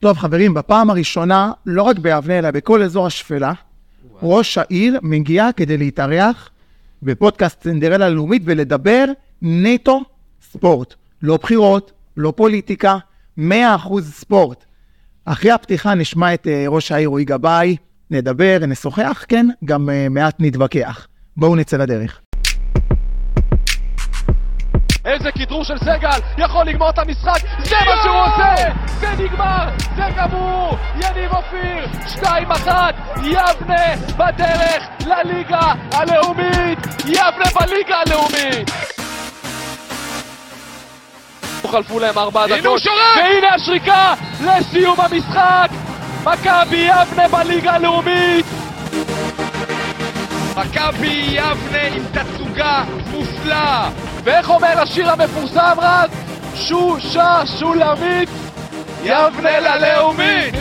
טוב, חברים, בפעם הראשונה, לא רק ביבנה, אלא בכל אזור השפלה, ראש העיר מגיע כדי להתארח בפודקאסט סינדרלה הלאומית ולדבר נטו ספורט. לא בחירות, לא פוליטיקה, 100% ספורט. אחרי הפתיחה נשמע את אה, ראש העיר רועי גבאי, נדבר, נשוחח, כן, גם אה, מעט נתווכח. בואו נצא לדרך. איזה כדרור של סגל, יכול לגמור את המשחק, זה מה שהוא עושה! זה נגמר, זה גמור! יניב אופיר, 2-1, יבנה בדרך לליגה הלאומית! יבנה בליגה הלאומית! חלפו להם ארבע דקות, והנה השריקה לסיום המשחק! מכבי יבנה בליגה הלאומית! מכבי יבנה עם תצוגה מופלאה! ואיך אומר השיר המפורסם רז? שושה שולמית, יבנה ללאומית!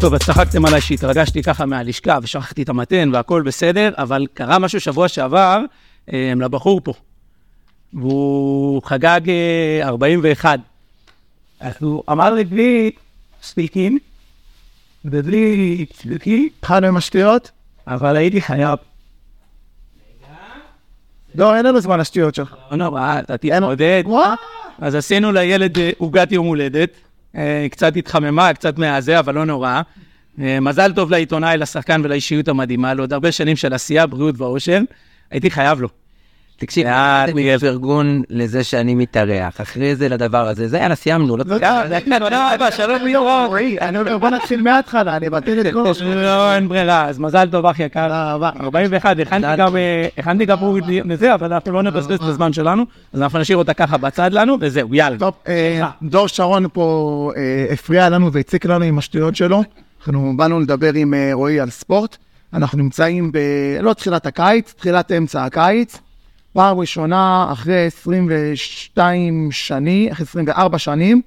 טוב, אז צחקתם עליי שהתרגשתי ככה מהלשכה ושכחתי את המתן והכל בסדר, אבל קרה משהו שבוע שעבר אה, לבחור פה. והוא חגג אה, 41. אז הוא אמר לי בלי ספיקים, ובלי ספיקים, התחלנו עם השטויות? אבל הייתי חייב. לא, אין לנו זמן לשטויות שלך. לא נורא, אתה תתמודד. אז עשינו לילד אה, עוגת יום הולדת, אה, קצת התחממה, קצת מהזה, אבל לא נורא. אה, מזל טוב לעיתונאי, לשחקן ולאישיות המדהימה, לעוד הרבה שנים של עשייה, בריאות ואושר. הייתי חייב לו. תקשיב, אה, זה מגיע פרגון לזה שאני מתארח, אחרי זה לדבר הזה, זה יאללה, סיימנו, לא שלום אומר, בוא נתחיל מההתחלה, אני אבטל את כל... לא, אין ברירה, אז מזל טוב, אחי יקר. תודה רבה. 41, הכנתי גם, אה, לזה, אבל אנחנו לא נבזבז את הזמן שלנו, אז אנחנו נשאיר אותה ככה בצד לנו, וזהו, יאללה. טוב, אה, דור שרון פה אה, הפריע לנו והציק לנו עם השטויות שלו. אנחנו באנו לדבר עם אה, רועי על ספורט. אנחנו נמצאים ב... לא תחילת הקיץ, תחילת אמצע הקיץ. פעם ראשונה אחרי 22 שנים, אחרי 24 שנים,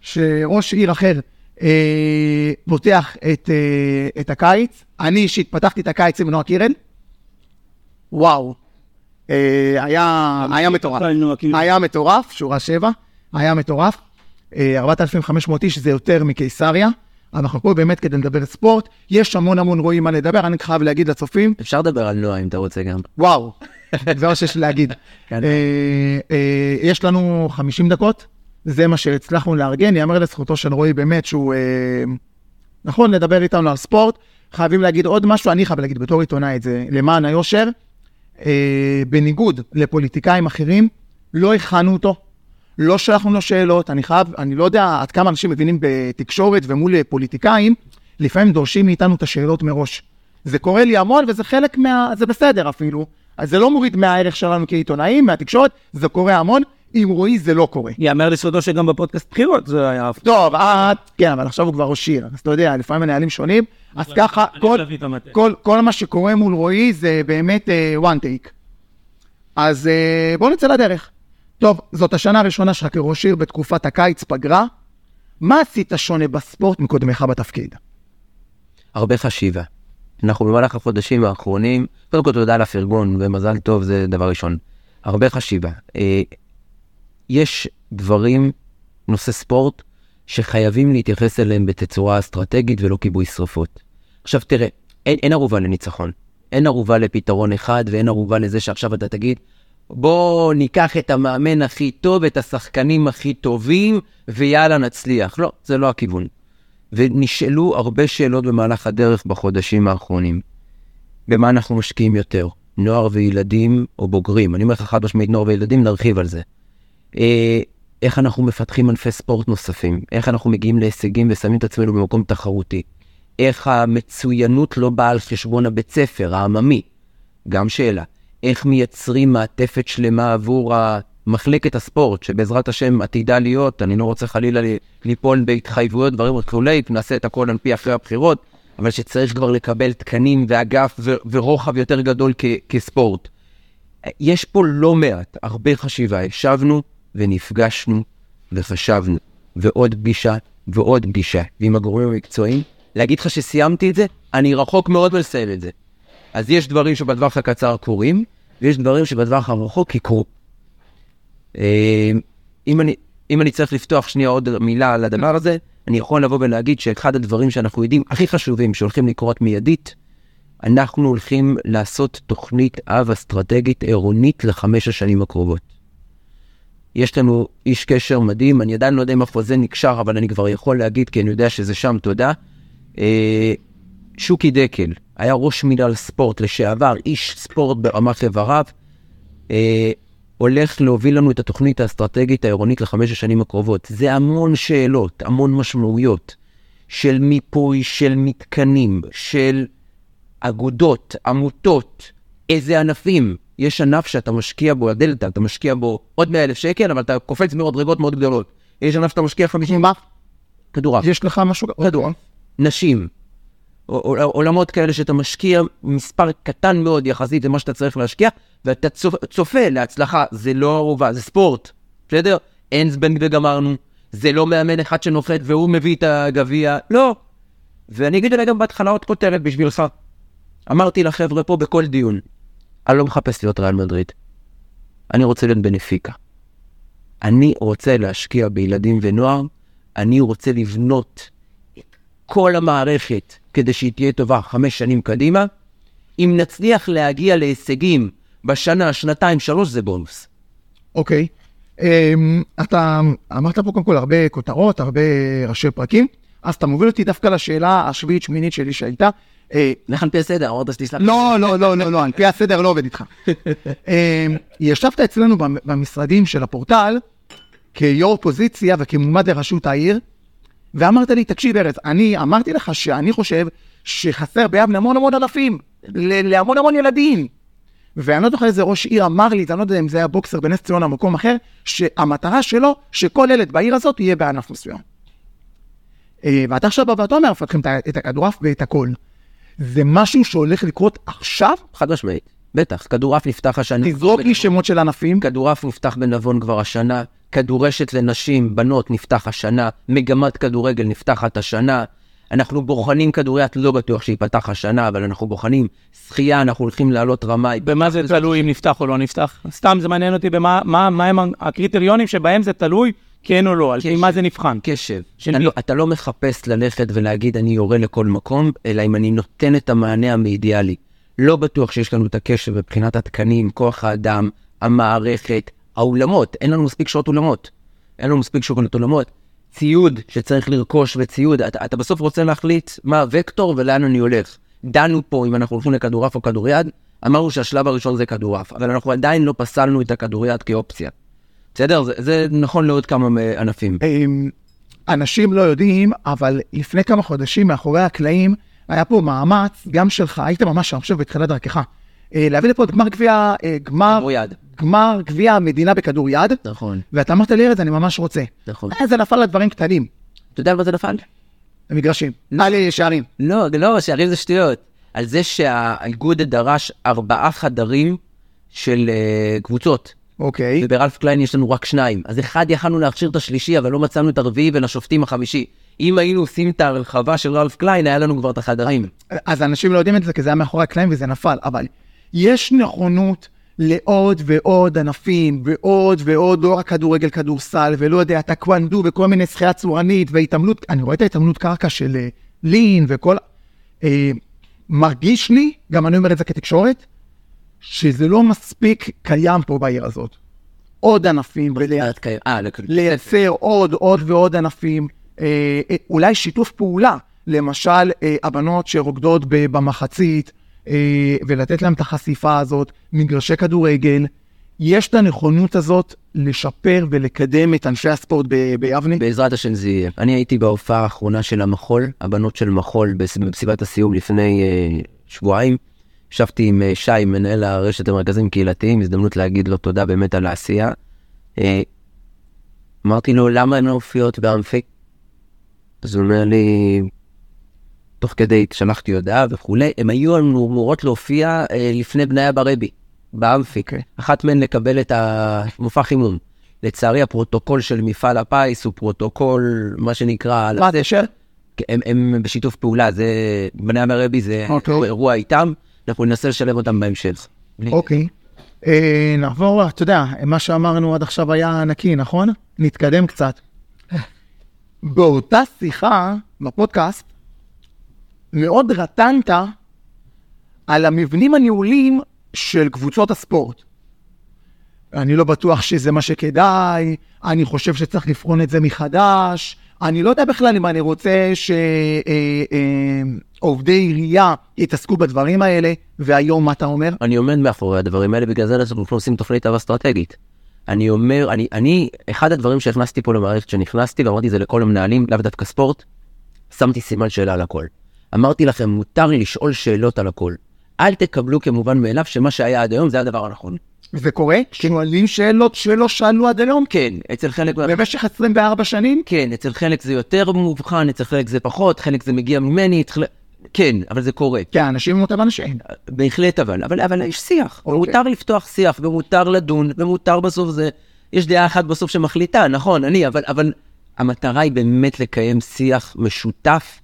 שראש עיר אחר אה, פותח את, אה, את הקיץ. אני אישית פתחתי את הקיץ עם נועה קירן. וואו. אה, היה, היה מטורף. היה מטורף, שורה 7, היה מטורף. אה, 4,500 איש זה יותר מקיסריה. אנחנו פה באמת כדי לדבר ספורט. יש המון המון רואים מה לדבר, אני חייב להגיד לצופים, אפשר לדבר על נועה אם אתה רוצה גם. וואו, זה מה שיש לי להגיד. כן. אה, אה, יש לנו 50 דקות, זה מה שהצלחנו לארגן, יאמר לזכותו של רועי באמת שהוא, אה, נכון, לדבר איתנו על ספורט. חייבים להגיד עוד משהו, אני חייב להגיד בתור עיתונאי את זה, למען היושר, אה, בניגוד לפוליטיקאים אחרים, לא הכנו אותו, לא שלחנו לו שאלות, אני חייב, אני לא יודע עד כמה אנשים מבינים בתקשורת ומול פוליטיקאים, לפעמים דורשים מאיתנו את השאלות מראש. זה קורה לי המון וזה חלק מה... זה בסדר אפילו. אז זה לא מוריד מהערך שלנו כעיתונאים, מהתקשורת, זה קורה המון. עם רועי זה לא קורה. יאמר לזכותו שגם בפודקאסט בחירות זה היה... טוב, את, כן, אבל עכשיו הוא כבר ראש עיר, אז אתה יודע, לפעמים הנהלים שונים, אז ככה, כל, מה שקורה מול רועי זה באמת uh, one take. אז uh, בואו נצא לדרך. טוב, זאת השנה הראשונה שלך כראש עיר בתקופת הקיץ, פגרה. מה עשית שונה בספורט מקודמך בתפקיד? הרבה חשיבה. אנחנו במהלך החודשים האחרונים, קודם כל תודה על הפרגון ומזל טוב זה דבר ראשון. הרבה חשיבה. אה, יש דברים, נושא ספורט, שחייבים להתייחס אליהם בתצורה אסטרטגית ולא כיבוי שרפות. עכשיו תראה, אין, אין ערובה לניצחון. אין ערובה לפתרון אחד ואין ערובה לזה שעכשיו אתה תגיד, בוא ניקח את המאמן הכי טוב, את השחקנים הכי טובים, ויאללה נצליח. לא, זה לא הכיוון. ונשאלו הרבה שאלות במהלך הדרך בחודשים האחרונים. במה אנחנו משקיעים יותר? נוער וילדים או בוגרים? אני אומר לך חד משמעית נוער וילדים, נרחיב על זה. אה, איך אנחנו מפתחים ענפי ספורט נוספים? איך אנחנו מגיעים להישגים ושמים את עצמנו במקום תחרותי? איך המצוינות לא באה על חשבון הבית ספר, העממי? גם שאלה. איך מייצרים מעטפת שלמה עבור מחלקת הספורט, שבעזרת השם עתידה להיות, אני לא רוצה חלילה ליפול בהתחייבויות, דברים וכולי, נעשה את הכל על פי אחרי הבחירות, אבל שצריך כבר לקבל תקנים ואגף ורוחב יותר גדול כספורט. יש פה לא מעט, הרבה חשיבה. ישבנו ונפגשנו וחשבנו, ועוד פגישה ועוד פגישה, ועם הגורמים המקצועיים. להגיד לך שסיימתי את זה? אני רחוק מאוד מלסיים את זה. אז יש דברים שבטווח הקצר קורים, ויש דברים שבטווח הרחוק יקרו. אה, אם אני אם אני צריך לפתוח שנייה עוד מילה על הדבר הזה, אני יכול לבוא ולהגיד שאחד הדברים שאנחנו יודעים הכי חשובים שהולכים לקרות מיידית, אנחנו הולכים לעשות תוכנית אב אסטרטגית עירונית לחמש השנים הקרובות. יש לנו איש קשר מדהים, אני עדיין לא יודע אם החוזה נקשר, אבל אני כבר יכול להגיד, כי אני יודע שזה שם, תודה. אה, שוקי דקל, היה ראש מינהל ספורט לשעבר, איש ספורט ברמת איבריו, אה, הולך להוביל לנו את התוכנית האסטרטגית העירונית לחמש השנים הקרובות. זה המון שאלות, המון משמעויות של מיפוי, של מתקנים, של אגודות, עמותות, איזה ענפים. יש ענף שאתה משקיע בו, הדלתא, אתה משקיע בו עוד 100 אלף שקל, אבל אתה קופץ במדרגות מאוד גדולות. יש ענף שאתה משקיע 50... מה? כדורעף. יש לך משהו? כדור. נשים. עול- עולמות כאלה שאתה משקיע מספר קטן מאוד יחסית למה שאתה צריך להשקיע, ואתה צופ- צופה להצלחה, זה לא ערובה, זה ספורט, בסדר? אין זבנג וגמרנו, זה לא מאמן אחד שנוחת והוא מביא את הגביע, לא. ואני אגיד עליה גם בהתחלה עוד כותרת בשבילך. אמרתי לחבר'ה פה בכל דיון, אני לא מחפש להיות ריאל מדריד, אני רוצה להיות בנפיקה. אני רוצה להשקיע בילדים ונוער, אני רוצה לבנות כל המערכת כדי שהיא תהיה טובה חמש שנים קדימה. אם נצליח להגיע להישגים בשנה, שנתיים, שלוש, זה בונוס. אוקיי. אמ, אתה אמרת פה קודם כל הרבה כותרות, הרבה ראשי פרקים, אז אתה מוביל אותי דווקא לשאלה השביעית שמינית שלי שהייתה. אה, לך על פי הסדר, אמרת שתסלח. לי. לא, לא, לא, לא, לא, על פי הסדר לא עובד איתך. אמ, ישבת אצלנו במ- במשרדים של הפורטל כיו"ר פוזיציה וכמועמד לראשות העיר, ואמרת לי, תקשיב ארז, אני אמרתי לך שאני חושב שחסר ביבנה המון המון אלפים, להמון המון ילדים. ואני לא זוכר איזה ראש עיר אמר לי, אני לא יודע אם זה היה בוקסר בנס ציונה או מקום אחר, שהמטרה שלו, שכל ילד בעיר הזאת יהיה בענף מסוים. אה, ואתה עכשיו בא ואתה אומר, מפתחים את הכדורעף ואת הכל. זה משהו שהולך לקרות עכשיו? חד משמעית, בטח. כדורעף נפתח השנה. תזרוק לי שמות של ענפים. כדורעף נפתח בנבון כבר השנה, כדורשת לנשים, בנות, נפתח השנה, מגמת כדורגל נפתחת השנה. אנחנו בוחנים כדוריד, לא בטוח שייפתח השנה, אבל אנחנו בוחנים שחייה, אנחנו הולכים לעלות רמה. במה זה תלוי אם נפתח או לא נפתח? סתם זה מעניין אותי במה מה, מה הם הקריטריונים שבהם זה תלוי, כן או לא, על פי. מה זה נבחן. קשב. מי? לא, אתה לא מחפש ללכת ולהגיד אני יורה לכל מקום, אלא אם אני נותן את המענה המאידיאלי. לא בטוח שיש לנו את הקשב מבחינת התקנים, כוח האדם, המערכת, האולמות, אין לנו מספיק שעות אולמות. אין לנו מספיק שעות אולמות. ציוד שצריך לרכוש וציוד, אתה, אתה בסוף רוצה להחליט מה הוקטור ולאן אני הולך. דנו פה אם אנחנו הולכים לכדורעף או כדוריד, אמרנו שהשלב הראשון זה כדורעף, אבל אנחנו עדיין לא פסלנו את הכדוריד כאופציה. בסדר? זה, זה נכון לעוד כמה אה, ענפים. אמ, אנשים לא יודעים, אבל לפני כמה חודשים מאחורי הקלעים, היה פה מאמץ, גם שלך, היית ממש, אני חושב, בתחילת דרכך, אה, להביא לפה את גמר גביע, אה, גמר, כדוריד. גמר גביע המדינה בכדוריד, נכון, ואתה אמרת לי, ארז, אני ממש רוצה. נכון. זה נפל על דברים קטנים, אתה יודע על מה זה נפל? למגרשים. לי שערים. לא, לא, שערים זה שטויות. על זה שהאיגוד דרש ארבעה חדרים של אה, קבוצות, אוקיי. וברלף קליין יש לנו רק שניים. אז אחד יכלנו להכשיר את השלישי, אבל לא מצאנו את הרביעי ולשופטים החמישי. אם היינו עושים את הרחבה של רלף קליין, היה לנו כבר את החדרים. אז אנשים לא יודעים את זה, כי זה היה מאחורי הקלעים וזה נפל, אבל יש נכונות לעוד ועוד ענפים, ועוד ועוד, לא רק כדורגל, כדורסל, ולא יודע, טקוונדו, וכל מיני שחייה צורנית, והתעמלות, אני רואה את ההתעמלות קרקע של אה, לין וכל... אה, מרגיש לי, גם אני אומר את זה כתקשורת, שזה לא מספיק קיים פה בעיר הזאת. עוד ענפים, אה, לכ- לייצר עוד, עוד ועוד ענפים, אה, אה, אולי שיתוף פעולה, למשל אה, הבנות שרוקדות במחצית, ולתת להם את החשיפה הזאת, מגרשי כדורגל. יש את הנכונות הזאת לשפר ולקדם את ענפי הספורט ב- ביבנה? בעזרת השם זה יהיה. אני הייתי בהופעה האחרונה של המחול, הבנות של מחול, במסיבת הסיום לפני אה, שבועיים. ישבתי עם אה, שי, מנהל הרשת למרכזים קהילתיים, הזדמנות להגיד לו תודה באמת על העשייה. אה, אמרתי לו, למה הן לא מופיעות באמפי? אז הוא אומר לי, תוך כדי שלחתי הודעה וכולי, הם היו אמורות להופיע אה, לפני בניה ברבי, באמפי. אוקיי. אחת מהן לקבל את המופע חימום. לצערי הפרוטוקול של מפעל הפיס הוא פרוטוקול, מה שנקרא, מה הקשר? הם, הם בשיתוף פעולה, זה, בני המרבי זה אוקיי. אירוע איתם, אנחנו ננסה לשלב אותם בהמשך. אוקיי. אה, נעבור, אתה יודע, מה שאמרנו עד עכשיו היה נקי, נכון? נתקדם קצת. באותה שיחה בפודקאסט, מאוד רטנת על המבנים הניהוליים של קבוצות הספורט. אני לא בטוח שזה מה שכדאי, אני חושב שצריך לבחון את זה מחדש, אני לא יודע בכלל אם אני רוצה שעובדי עירייה יתעסקו בדברים האלה, והיום מה אתה אומר? אני עומד מאחורי הדברים האלה, בגלל זה אנחנו עושים תוכנית אב אסטרטגית. אני אומר, אני, אני, אחד הדברים שהכנסתי פה למערכת שנכנסתי, ואמרתי זה לכל המנהלים, לאו דווקא ספורט, שמתי סימן שאלה על הכל. אמרתי לכם, מותר לי לשאול שאלות על הכל. אל תקבלו כמובן מאליו שמה שהיה עד היום זה הדבר הנכון. זה קורה? שואלים שאלות שלא שאלו עד היום? כן, אצל חלק... במשך 24 שנים? כן, אצל חלק זה יותר מובחן, אצל חלק זה פחות, חלק זה מגיע ממני, אצל... כן, אבל זה קורה. כן, אנשים הם אותם אנשים. בהחלט אבל, אבל, אבל יש שיח. אוקיי. מותר לפתוח שיח, ומותר לדון, ומותר בסוף זה... יש דעה אחת בסוף שמחליטה, נכון, אני, אבל, אבל המטרה היא באמת לקיים שיח משותף,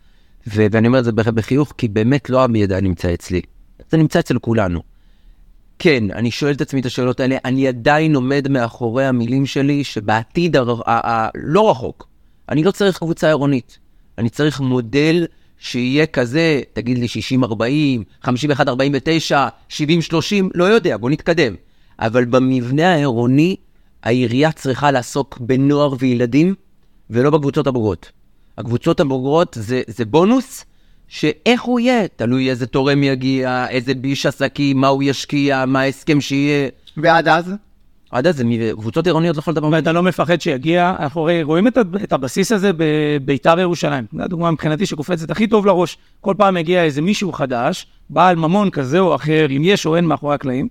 ו- ואני אומר את זה בחיוך, כי באמת לא המידע נמצא אצלי. זה נמצא אצל כולנו. כן, אני שואל את עצמי את השאלות האלה, אני עדיין עומד מאחורי המילים שלי שבעתיד הר- ה- ה- לא רחוק, אני לא צריך קבוצה עירונית, אני צריך מודל שיהיה כזה, תגיד לי 60-40, 51-49, 70-30, לא יודע, בוא נתקדם. אבל במבנה העירוני, העירייה צריכה לעסוק בנוער וילדים, ולא בקבוצות הבוגרות. הקבוצות הבוגרות זה, זה בונוס, שאיך הוא יהיה, תלוי איזה תורם יגיע, איזה ביש עסקים, מה הוא ישקיע, מה ההסכם שיהיה. ועד אז? עד אז זה קבוצות עירוניות לכל דבר. ואתה לא מפחד שיגיע, אנחנו הרי רואים את, את הבסיס הזה בביתר ירושלים. זו הדוגמה מבחינתי שקופצת הכי טוב לראש. כל פעם מגיע איזה מישהו חדש, בעל ממון כזה או אחר, אם יש או אין מאחורי הקלעים,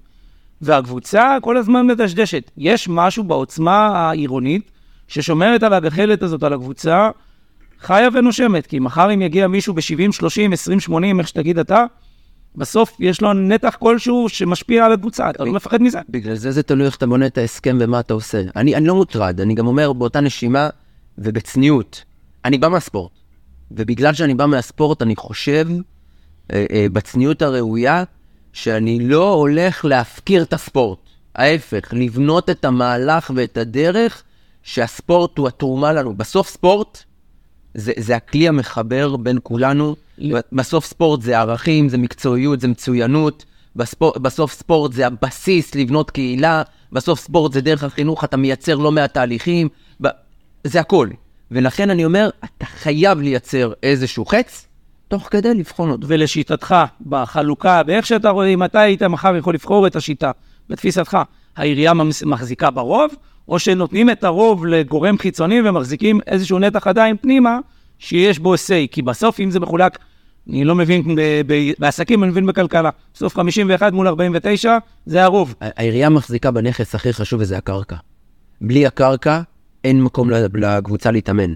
והקבוצה כל הזמן מדשדשת. יש משהו בעוצמה העירונית ששומרת על הגחלת הזאת, על הקבוצה, חיה ונושמת. כי מחר אם יגיע מישהו ב-70, 30, 20, 80, איך שתגיד אתה, בסוף יש לו נתח כלשהו שמשפיע על הקבוצה, אתה לא מפחד מזה. בגלל זה זה תלוי איך אתה בונה את ההסכם ומה אתה עושה. אני, אני לא מוטרד, אני גם אומר באותה נשימה ובצניעות, אני בא מהספורט. ובגלל שאני בא מהספורט, אני חושב, אה, אה, בצניעות הראויה, שאני לא הולך להפקיר את הספורט. ההפך, לבנות את המהלך ואת הדרך שהספורט הוא התרומה לנו. בסוף ספורט זה, זה הכלי המחבר בין כולנו. בסוף ספורט זה ערכים, זה מקצועיות, זה מצוינות. בספור, בסוף ספורט זה הבסיס לבנות קהילה. בסוף ספורט זה דרך החינוך, אתה מייצר לא מעט תהליכים. ב- זה הכל. ולכן אני אומר, אתה חייב לייצר איזשהו חץ, תוך כדי לבחון אותו. ולשיטתך, בחלוקה, באיך שאתה רואה, אם אתה היית מחר יכול לבחור את השיטה, בתפיסתך, העירייה מחזיקה ברוב, או שנותנים את הרוב לגורם חיצוני ומחזיקים איזשהו נתח עדיין פנימה, שיש בו say, כי בסוף אם זה מחולק, אני לא מבין, ב- ב- בעסקים אני מבין בכלכלה, בסוף 51 מול 49, זה הרוב. העירייה מחזיקה בנכס הכי חשוב וזה הקרקע. בלי הקרקע, אין מקום לקבוצה להתאמן.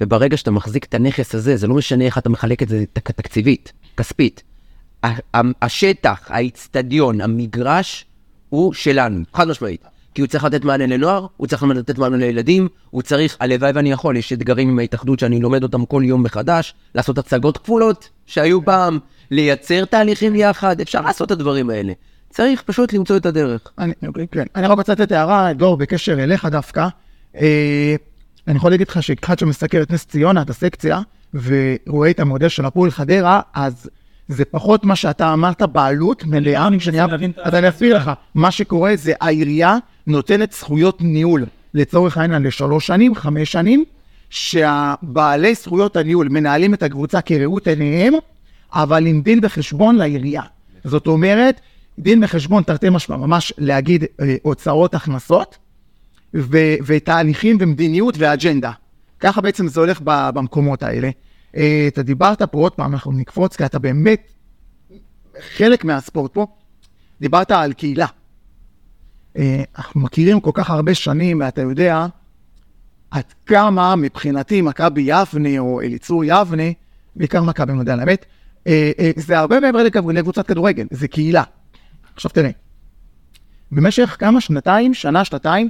וברגע שאתה מחזיק את הנכס הזה, זה לא משנה איך אתה מחלק את זה תק- תקציבית, כספית. השטח, האיצטדיון, המגרש, הוא שלנו, חד משמעית. כי הוא צריך לתת מענה לנוער, הוא צריך לתת מענה לילדים, הוא צריך, הלוואי ואני יכול, יש אתגרים עם ההתאחדות שאני לומד אותם כל יום מחדש, לעשות הצגות כפולות שהיו פעם, לייצר תהליכים יחד, אפשר לעשות את הדברים האלה. צריך פשוט למצוא את הדרך. אני, כן. אני רק רוצה לתת הערה, דור, בקשר אליך דווקא. אה, אני יכול להגיד לך שאחד שמסקר את נס ציונה, את הסקציה, ורואה את המודל של הפועל חדרה, אז זה פחות מה שאתה אמרת, בעלות מלאה. להבין את ה- אז אני אסביר לך. מה שקורה זה העירייה נותנת זכויות ניהול, לצורך העניין לשלוש שנים, חמש שנים, שהבעלי זכויות הניהול מנהלים את הקבוצה כראות עיניהם, אבל עם דין וחשבון לעירייה. זאת אומרת, דין וחשבון תרתי משמע, ממש להגיד אה, הוצאות, הכנסות, ו- ותהליכים ומדיניות ואג'נדה. ככה בעצם זה הולך ב- במקומות האלה. אה, אתה דיברת פה עוד פעם, אנחנו נקפוץ, כי אתה באמת חלק מהספורט פה. דיברת על קהילה. אה, אנחנו מכירים כל כך הרבה שנים, ואתה יודע עד כמה מבחינתי מכבי יבנה או אליצור יבנה, בעיקר מכבי, יודע על האמת, אה, אה, זה הרבה מעבר לקב- לקבוצת כדורגל, זה קהילה. עכשיו תראה, במשך כמה שנתיים, שנה, שנתיים,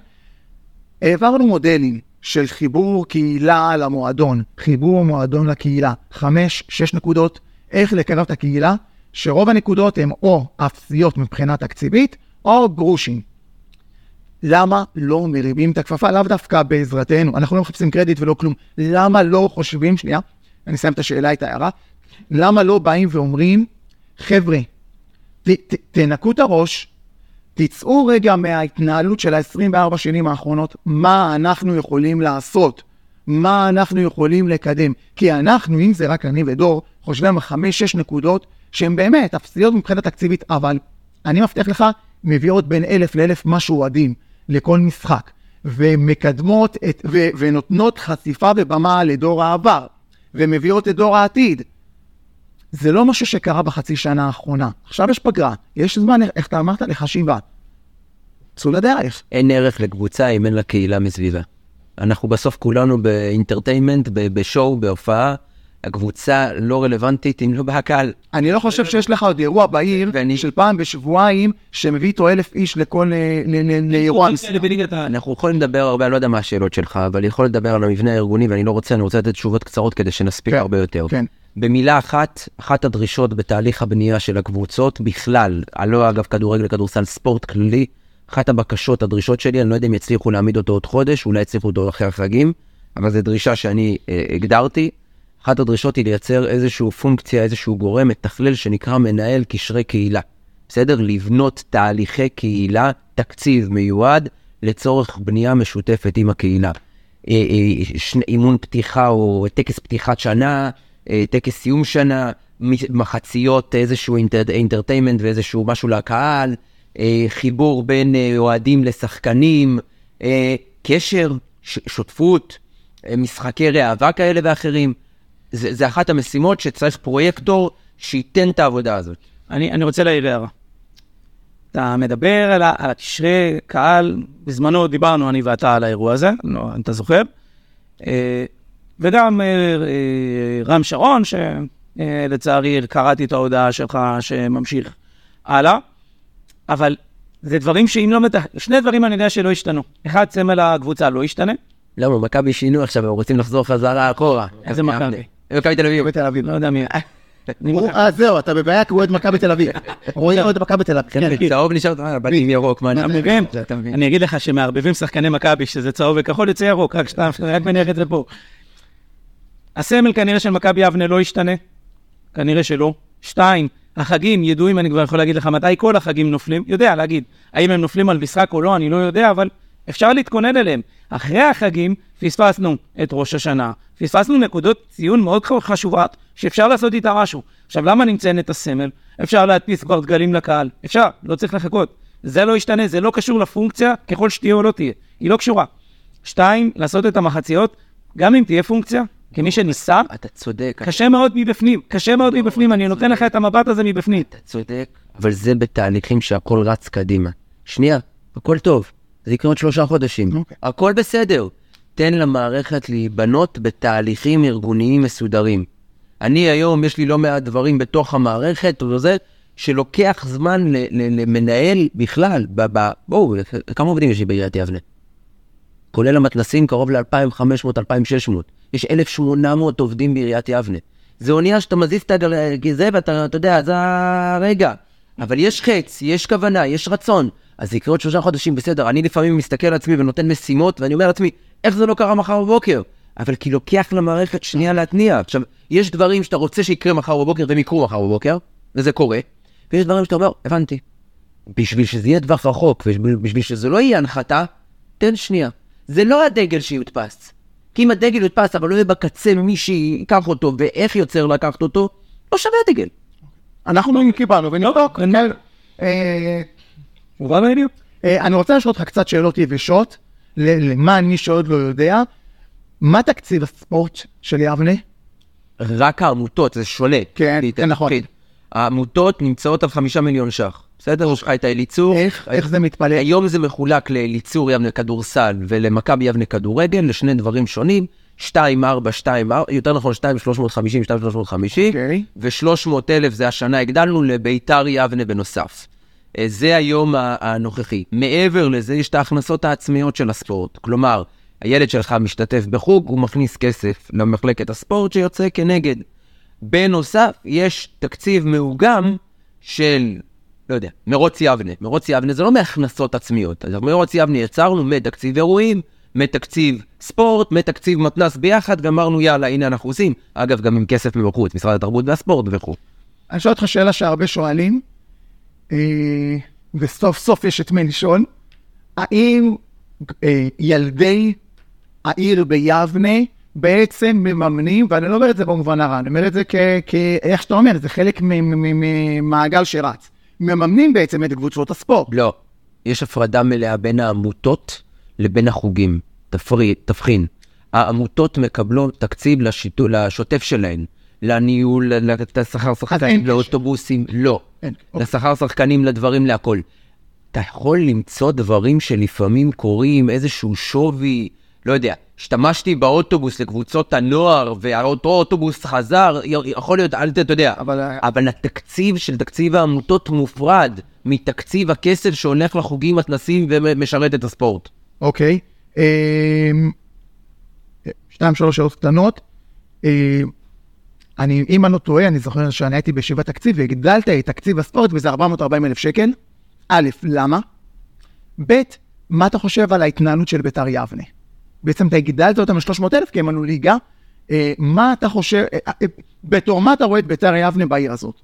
העברנו מודלים של חיבור קהילה למועדון, חיבור מועדון לקהילה, חמש, שש נקודות, איך לקרב את הקהילה, שרוב הנקודות הן או אפסיות מבחינה תקציבית, או גרושים. למה לא מרימים את הכפפה? לאו דווקא בעזרתנו, אנחנו לא מחפשים קרדיט ולא כלום. למה לא חושבים, שנייה, אני אסיים את השאלה, את ההערה, למה לא באים ואומרים, חבר'ה, ת, ת, תנקו את הראש, תצאו רגע מההתנהלות של ה-24 שנים האחרונות, מה אנחנו יכולים לעשות, מה אנחנו יכולים לקדם. כי אנחנו, אם זה רק אני ודור, חושבים על 5-6 נקודות שהן באמת אפסיות מבחינת תקציבית, אבל אני מבטיח לך, מביאות בין אלף לאלף משהו אוהדים לכל משחק, ומקדמות את, ו, ונותנות חשיפה ובמה לדור העבר, ומביאות את דור העתיד. זה לא משהו שקרה בחצי שנה האחרונה. עכשיו יש פגרה, יש זמן, איך אתה אמרת, לחשיבה. צאו לדרך. אין ערך לקבוצה אם אין לה קהילה מסביבה. אנחנו בסוף כולנו באינטרטיימנט, בשואו, בהופעה. הקבוצה לא רלוונטית אם לא בא הקהל. אני לא חושב שיש לך עוד אירוע בעיר ואני- של פעם בשבועיים שמביא איתו אלף איש לכל, אה, לאירוע העל. אנחנו יכולים לדבר הרבה, אני לא יודע מה השאלות שלך, אבל יכול לדבר על המבנה הארגוני, ואני לא רוצה, אני רוצה לתת תשובות קצרות כדי שנספיק כן, הרבה יותר. כן. במילה אחת, אחת הדרישות בתהליך הבנייה של הקבוצות בכלל, לא אגב כדורגל, כדורסל, ספורט כללי, אחת הבקשות, הדרישות שלי, אני לא יודע אם יצליחו להעמיד אותו עוד חודש, אולי יצליחו אותו אחרי החגים, אבל זו דרישה שאני אה, הגדרתי. אחת הדרישות היא לייצר איזושהי פונקציה, איזשהו גורם מתכלל שנקרא מנהל קשרי קהילה. בסדר? לבנות תהליכי קהילה, תקציב מיועד לצורך בנייה משותפת עם הקהילה. אה, אה, אימון פתיחה או טקס פתיחת שנה, אה, טקס סיום שנה, מחציות איזשהו אינטר- אינטרטיימנט ואיזשהו משהו לקהל, חיבור בין אוהדים לשחקנים, קשר, שותפות, משחקי ראווה כאלה ואחרים. זה, זה אחת המשימות שצריך פרויקטור שייתן את העבודה הזאת. אני, אני רוצה להעיר הערה. אתה מדבר על, על הקשרי קהל, בזמנו דיברנו אני ואתה על האירוע הזה, לא, אתה זוכר. אה, וגם אה, אה, רם שרון, שלצערי קראתי את ההודעה שלך שממשיך הלאה. אבל זה דברים שאם לא... מת... שני דברים אני יודע שלא השתנו. אחד, סמל הקבוצה לא השתנה. למה, מכבי שינו עכשיו, הם רוצים לחזור חזרה אחורה. איזה מכבי? מכבי תל אביב. מכבי תל אביב. לא יודע מי... הוא- מכבי. אה, זהו, אתה בבעיה כי הוא אוהד מכבי תל אביב. רועי אוהד מכבי תל אביב. כן. צהוב נשאר, אה, באתי עם ירוק, מה אתה אני... מבין? אתה מבין. אני אגיד לך שמערבבים שחקני מכבי, שזה צהוב וכחול, יוצא ירוק, רק שאתה רק מניח את זה פה. הסמל כנראה של מכבי יבנה לא ישתנה, כנראה שלא. שתיים, החגים ידועים, אני כבר יכול להגיד לך מתי כל החגים נופלים, יודע להגיד, האם הם נופלים על משחק או לא, אני לא יודע, אבל אפשר להתכונן אליהם. אחרי החגים פספסנו את ראש השנה, פספסנו נקודות ציון מאוד חשובות, שאפשר לעשות איתה משהו. עכשיו, למה אני מציין את הסמל? אפשר להדפיס כבר דגלים לקהל, אפשר, לא צריך לחכות. זה לא ישתנה, זה לא קשור לפונקציה, ככל שתהיה או לא תהיה. היא לא קשורה. שתיים, לעשות את המחציות, גם אם תהיה פונקציה, כמי שניסה, אתה צודק, קשה מאוד מבפנים, קשה מאוד מבפנים, אני נותן לך את המבט הזה מבפנים. אתה צודק, אבל זה בתהליכים שהכל רץ קדימה. שנייה, הכל טוב, זה יקרה עוד שלושה חודשים. אוקיי. הכל בסדר. תן למערכת להיבנות בתהליכים ארגוניים מסודרים. אני היום, יש לי לא מעט דברים בתוך המערכת, או זה, שלוקח זמן למנהל בכלל. בואו, כמה עובדים יש לי בעיריית יבנה? כולל המתנסים, קרוב ל-2,500-2,600. יש 1,800 עובדים בעיריית יבנה. זה אונייה שאתה מזיז את הגזע ואתה, אתה יודע, זה הרגע. אבל יש חץ, יש כוונה, יש רצון. אז זה יקרה עוד שלושה חודשים, בסדר. אני לפעמים מסתכל על עצמי ונותן משימות, ואני אומר לעצמי, איך זה לא קרה מחר בבוקר? אבל כי לוקח למערכת שנייה להתניע. עכשיו, יש דברים שאתה רוצה שיקרה מחר בבוקר והם יקרו מחר בבוקר, וזה קורה, ויש דברים שאתה אומר, הבנתי. בשביל שזה יהיה טווח רחוק, ובשביל שזה לא יהיה הנחתה, תן שנייה. זה לא הדגל שיודפס. כי אם הדגל יודפס, אבל לא יהיה בקצה מי שיקח אותו, ואיך יוצר לקחת אותו, לא שווה הדגל. אנחנו קיבלנו ונבדוק. כן. מובן בדיוק. אה, אני רוצה לשאול אותך קצת שאלות יבשות, ל- למען מי שעוד לא יודע. מה תקציב הספורט של יבנה? רק העמותות, זה שונה. כן. כן, נכון. העמותות נמצאות על חמישה מיליון שח. בסדר? יש לך את האליצור. איך איך זה מתפלא? היום זה מחולק לאליצור יבנה כדורסל ולמכבי יבנה כדורגל, לשני דברים שונים. 2, 4, 2, 4, יותר נכון 2, 350, 2, 350, אוקיי. ו-300 אלף זה השנה הגדלנו לביתר יבנה בנוסף. אה, זה היום הנוכחי. מעבר לזה יש את ההכנסות העצמיות של הספורט. כלומר, הילד שלך משתתף בחוג, הוא מכניס כסף למחלקת הספורט שיוצא כנגד. בנוסף, יש תקציב מאוגם של לא יודע, מרוץ יבנה. מרוץ יבנה זה לא מהכנסות עצמיות. אז מרוץ יבנה יצרנו מתקציב אירועים, מתקציב ספורט, מתקציב מתנ"ס ביחד, ואמרנו יאללה, הנה אנחנו עושים. אגב, גם עם כסף מבחוץ, משרד התרבות והספורט וכו'. אני שואל אותך שאלה שהרבה שואלים, וסוף סוף יש את מי לשאול. האם אה, ילדי העיר ביבנה בעצם מממנים, ואני לא אומר את זה במובן הרע, אני אומר את זה כ... כ איך שאתה אומר, זה חלק ממעגל שרץ. מממנים בעצם את קבוצות הספורט. לא, יש הפרדה מלאה בין העמותות לבין החוגים. תפריד, תבחין. העמותות מקבלות תקציב לשוטף שלהן, לניהול, לשכר שחקנים, לאוטובוסים, לא. אין, אוקיי. לשכר שחקנים, לדברים, להכל. אתה יכול למצוא דברים שלפעמים קורים, איזשהו שווי, לא יודע, השתמשתי באוטובוס לקבוצות הנוער, ואותו אוטובוס חזר, יכול להיות, אל. אתה יודע, אבל- אבל התקציב של תקציב העמותות מופרד מתקציב הכסף שהולך לחוגים, מתנסים ומשרת את הספורט. אוקיי. אמ, שתיים, שלוש שאלות קטנות. אני, אם אני לא טועה, אני זוכר שאני הייתי בישיבת תקציב והגדלת את תקציב הספורט וזה 440 אלף שקל. א', למה? ב', מה אתה חושב על ההתנהלות של ביתר יבנה? בעצם אתה הגדלת אותם ל-300 אלף כי הם עלו ליגה. אה, מה אתה חושב, אה, אה, בתור מה אתה רואה את ביתר יבנה בעיר הזאת?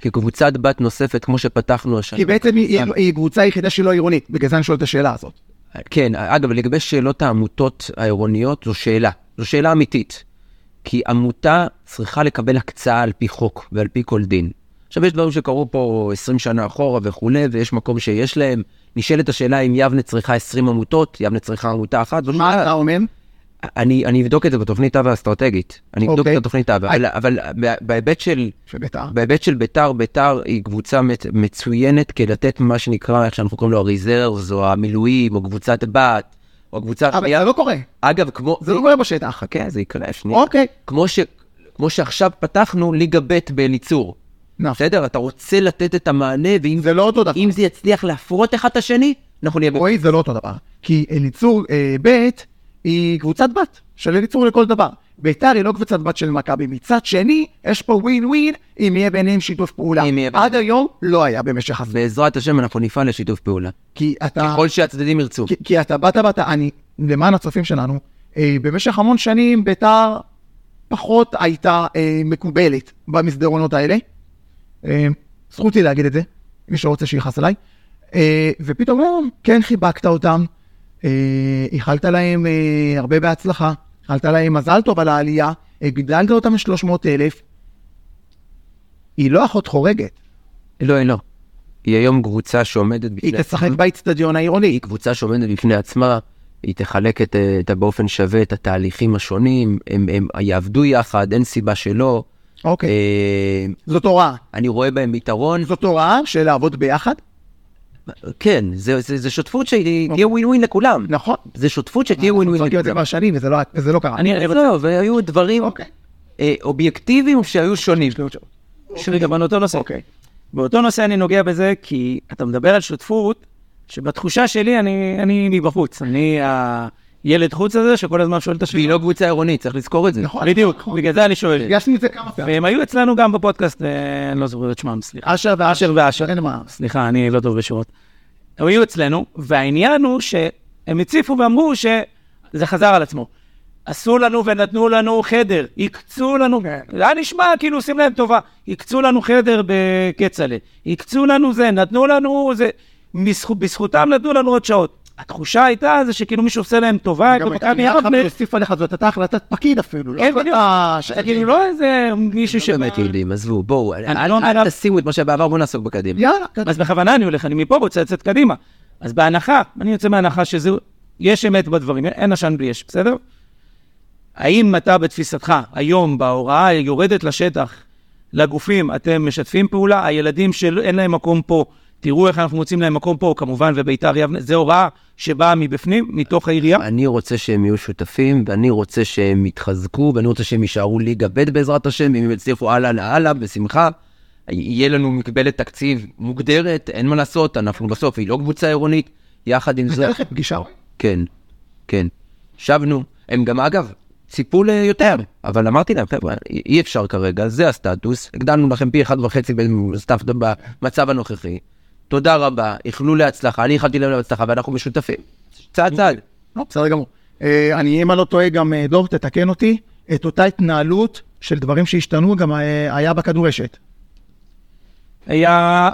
כקבוצת בת נוספת, כמו שפתחנו השנה. כי בעצם היא, היא, היא קבוצה היחידה שהיא לא עירונית, בגלל זה אני שואל את השאלה הזאת. כן, אגב, לגבי שאלות העמותות העירוניות, זו שאלה. זו שאלה אמיתית. כי עמותה צריכה לקבל הקצאה על פי חוק ועל פי כל דין. עכשיו, יש דברים שקרו פה 20 שנה אחורה וכולי, ויש מקום שיש להם. נשאלת השאלה אם יבנה צריכה 20 עמותות, יבנה צריכה עמותה אחת. מה שאלה- אתה אומר? אני, אני אבדוק את זה בתוכנית אב האסטרטגית. אני אבדוק אוקיי. את התוכנית אב, אבל, אבל ב- בהיבט של, שביתר. בהיבט של ביתר, ביתר היא קבוצה מצ- מצוינת כלתת מה שנקרא, איך שאנחנו קוראים לו הריזרבס, או המילואים, או קבוצת בת, או קבוצה אבל. זה לא קורה, אגב, כמו... זה לא קורה בשטח. חכה, זה יקרה, שנייה. אוקיי. כמו, ש... כמו שעכשיו פתחנו ליגה ב' באליצור. נכון. בסדר? אתה רוצה לתת את המענה, ואם זה לא אותו דבר. אם זה יצליח להפרות אחד את השני, אנחנו נהיה... רועי, זה לא אותו דבר. כי אליצור אה, ב' היא קבוצת בת של אליצור לכל דבר. ביתר היא לא קבוצת בת של מכבי. מצד שני, יש פה ווין ווין אם יהיה ביניהם שיתוף פעולה. אם יהיה עד היום לא היה במשך הזמן. בעזרת השם אנחנו נפעל לשיתוף פעולה. כי אתה... ככל שהצדדים ירצו. כי, כי אתה באת, באת, אני, למען הצופים שלנו, אה, במשך המון שנים ביתר פחות הייתה אה, מקובלת במסדרונות האלה. אה, זכותי להגיד את זה, מי שרוצה שיכעס עליי. אה, ופתאום היום כן חיבקת אותם, אה, איחלת להם אה, הרבה בהצלחה, איחלת להם מזל טוב על העלייה, הגדלת אותם ל-300 אלף. היא לא אחות חורגת, לא, היא לא. היא היום קבוצה שעומדת בפני... היא תשחק באיצטדיון העירוני. היא קבוצה שעומדת בפני עצמה, היא תחלק את, את באופן שווה את התהליכים השונים, הם, הם יעבדו יחד, אין סיבה שלא. אוקיי, אה, זאת הוראה. אני רואה בהם יתרון. זאת הוראה של לעבוד ביחד, כן, זה, זה, זה שותפות שהיא תהיה ווין ווין לכולם. נכון. זה שותפות שתהיה ווין ווין צוחקים את זה לכולם. כבר שנים וזה לא- וזה לא קרה. אני רוצה... לא, והיו דברים אוקיי. אה, אובייקטיביים שהיו שונים. רגע, באותו נושא. אוקיי. באותו נושא אני נוגע בזה, כי אתה מדבר על שותפות, שבתחושה שלי אני, אני מבחוץ. אני הילד חוץ הזה שכל הזמן שואל את השאלה. והיא לא קבוצה עירונית, צריך לזכור את זה. נכון. בדיוק, בגלל זה אני שואל. הגשנו את זה כמה פעמים. והם היו אצלנו גם בפודקאסט, אה, אני לא זוכר את שמם, סליחה. אשר ואשר. אשר ואשר. אין מה. סליחה, אני לא טוב בשורות. הם היו אצלנו, והעניין הוא שהם הציפו ואמרו שזה חזר על עצמו. עשו לנו ונתנו לנו חדר, הקצו לנו, זה היה נשמע כאילו עושים להם טובה, הקצו לנו חדר בכצל'ה, הקצו לנו זה, נתנו לנו זה, בזכות, בזכותם נתנו לנו עוד שעות. התחושה הייתה זה שכאילו מישהו עושה להם טובה, גם הייתה מילה אחת להוסיף עליך, זאת הייתה החלטת פקיד אפילו. לא כן, החלטה בדיוק. ש- כאילו לא איזה מישהו לא שבא... באמת יודעים, עזבו, בואו, אל לא תשימו את מה שבעבר, בואו נעסוק בקדימה. יאללה, קדימה. אז בכוונה אני הולך, אני מפה רוצה לצאת קדימה. אז בהנחה, אני יוצא מהנחה שזה, יש אמת בדברים, אין עשן בלי אש, בסדר? האם אתה בתפיסתך, היום בהוראה יורדת לשטח, לגופים, אתם משתפים פעולה, הילדים שאין להם מקום פה, תראו איך אנחנו מוצאים להם מקום פה, כמובן, וביתר יבנה, זו הוראה שבאה מבפנים, מתוך העירייה? אני רוצה שהם יהיו שותפים, ואני רוצה שהם יתחזקו, ואני רוצה שהם יישארו ליגה ב' בעזרת השם, ואם הם יצליחו הלאה להלאה, בשמחה. יהיה לנו מקבלת תקציב מוגדרת, אין מה לעשות, אנחנו בסוף, היא לא קבוצה עירונית, יחד עם זה... הייתה לכם פגישה. כן, כן. שבנו, הם גם אגב, ציפו ליותר, אבל אמרתי להם, חבר'ה, אי אפשר כרגע, זה הסטטוס, הגדלנו לכם פי אחד וחצי במצב הנוכחי. תודה רבה, איחלו להצלחה, אני איחלתי להם להצלחה ואנחנו משותפים. צעד צעד. לא, בסדר גמור. אה, אני, אם אני לא טועה, גם אה, דור, תתקן אותי, את אותה התנהלות של דברים שהשתנו גם אה, היה בכדורשת. היה...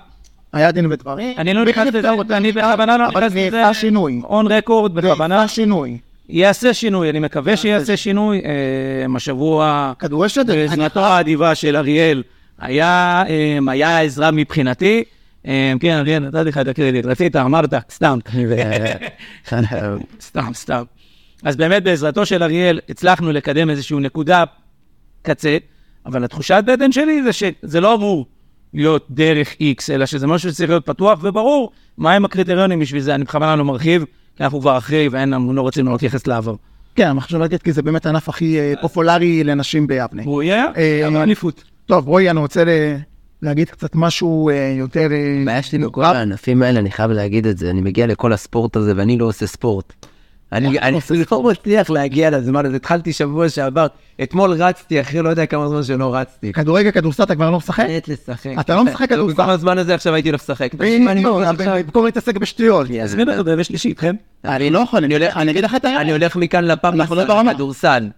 היה דין ודברים. אני לא נכנס לזה, אני בכוונה לא נכנס לזה. נעשה שינוי. און רקורד, בכוונה. נעשה שינוי. יעשה שינוי, אני מקווה שיעשה שינוי. השבוע, כדורשת, אני- בעזרתו האדיבה של אריאל, היה היה עזרה מבחינתי. אה, כן, אריאל, נתתי לך את הקרדיט, רצית, אמרת, סתם. סתם, סתם. אז באמת בעזרתו של אריאל הצלחנו לקדם איזושהי נקודה קצה, אבל התחושת בטן שלי זה שזה לא אמור להיות דרך X, אלא שזה משהו שצריך להיות פתוח וברור מהם הקריטריונים בשביל זה. אני בכוונה לא מרחיב, כי אנחנו כבר אחרי ואין לנו, לא רוצים להתייחס לעבר. כן, חושב להגיד, כי זה באמת הענף הכי אה, פופולרי לנשים ביבנה. הוא יהיה אה, אליפות. טוב, רועי, אני רוצה להגיד קצת משהו אה, יותר... אה, הבעיה שלי בכל. הענפים האלה, אני חייב להגיד את זה, אני מגיע לכל הספורט הזה ואני לא עושה ספורט. אני אני לא מצליח להגיע לזמן הזה, התחלתי שבוע שעבר, אתמול רצתי אחרי לא יודע כמה זמן שלא רצתי. כדורגל, כדורסל, אתה כבר לא משחק? מת לשחק. אתה לא משחק כדורסל? במקום הזמן הזה עכשיו הייתי הולך לשחק. במקום להתעסק בשטויות. אז מי מדבר בשלישי איתכם? אני לא יכול, אני הולך- אני אגיד לך את האמת. אני הולך מכאן אנחנו לא ברמה. כדורסל.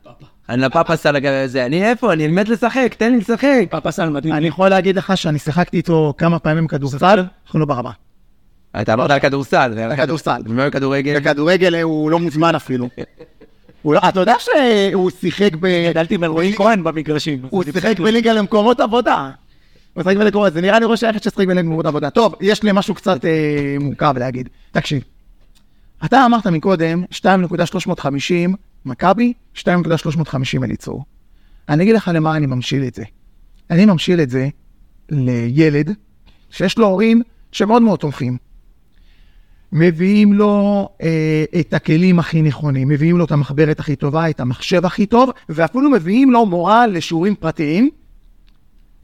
אני לפאפס על הזה, אני איפה? אני אלמד לשחק, תן לי לשחק. פאפה סל מדהים. אני יכול להגיד לך שאני שיחקתי איתו כמה פעמים כדורסל, אנחנו לא ברמה. אתה אמרת על כדורסל. זה על כדורסל. ומה עם כדורגל? בכדורגל אה, הוא לא מוזמן אפילו. לא- אתה יודע שהוא שיחק ב... גדלתי מרועי כהן במגרשים. הוא שיחק בליגה למקומות עבודה. הוא שיחק בליגה למקומות, זה נראה לי ראש היחד ששיחק בליגה למקומות עבודה. טוב, יש לי משהו קצת אה, מורכב להגיד. תקשיב, אתה אמרת מקודם 2.350 מכבי, 2.350 אליצור. אני אגיד לך למה אני ממשיל את זה. אני ממשיל את זה לילד שיש לו הורים שמאוד מאוד תומכים. מביאים לו אה, את הכלים הכי נכונים, מביאים לו את המחברת הכי טובה, את המחשב הכי טוב, ואפילו מביאים לו מורה לשיעורים פרטיים,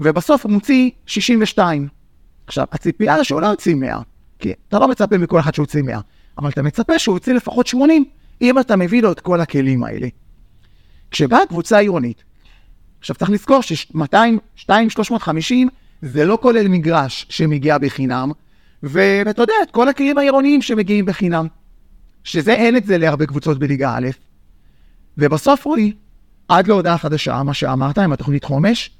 ובסוף הוא מוציא 62. עכשיו, הציפייה שהוא לא יוציא 100, כי אתה לא מצפה מכל אחד שהוא יוציא 100, אבל אתה מצפה שהוא יוציא לפחות 80, אם אתה מביא לו את כל הכלים האלה. כשבאה קבוצה עירונית, עכשיו צריך לזכור ש-200, 200, 350 זה לא כולל מגרש שמגיע בחינם, ואתה יודע, את כל הכלים העירוניים שמגיעים בחינם. שזה אין את זה להרבה קבוצות בליגה א', ובסוף רועי, עד להודעה חדשה, מה שאמרת עם התוכנית חומש,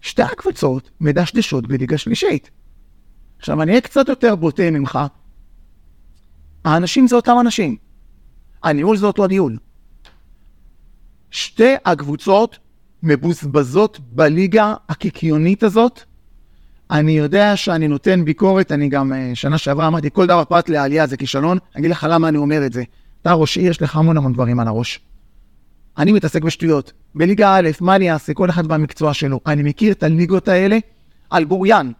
שתי הקבוצות מדשדשות בליגה שלישית. עכשיו, אני אהיה קצת יותר בוטה ממך. האנשים זה אותם אנשים. הניהול זה אותו הניהול. שתי הקבוצות מבוזבזות בליגה הקיקיונית הזאת. אני יודע שאני נותן ביקורת, אני גם אה, שנה שעברה אמרתי, כל דבר פרט לעלייה זה כישלון. אני אגיד לך למה אני אומר את זה. אתה ראש עיר, יש לך המון המון דברים על הראש. אני מתעסק בשטויות. בליגה א', מה אני אעשה? כל אחד במקצוע שלו. אני מכיר את הליגות האלה על בוריין.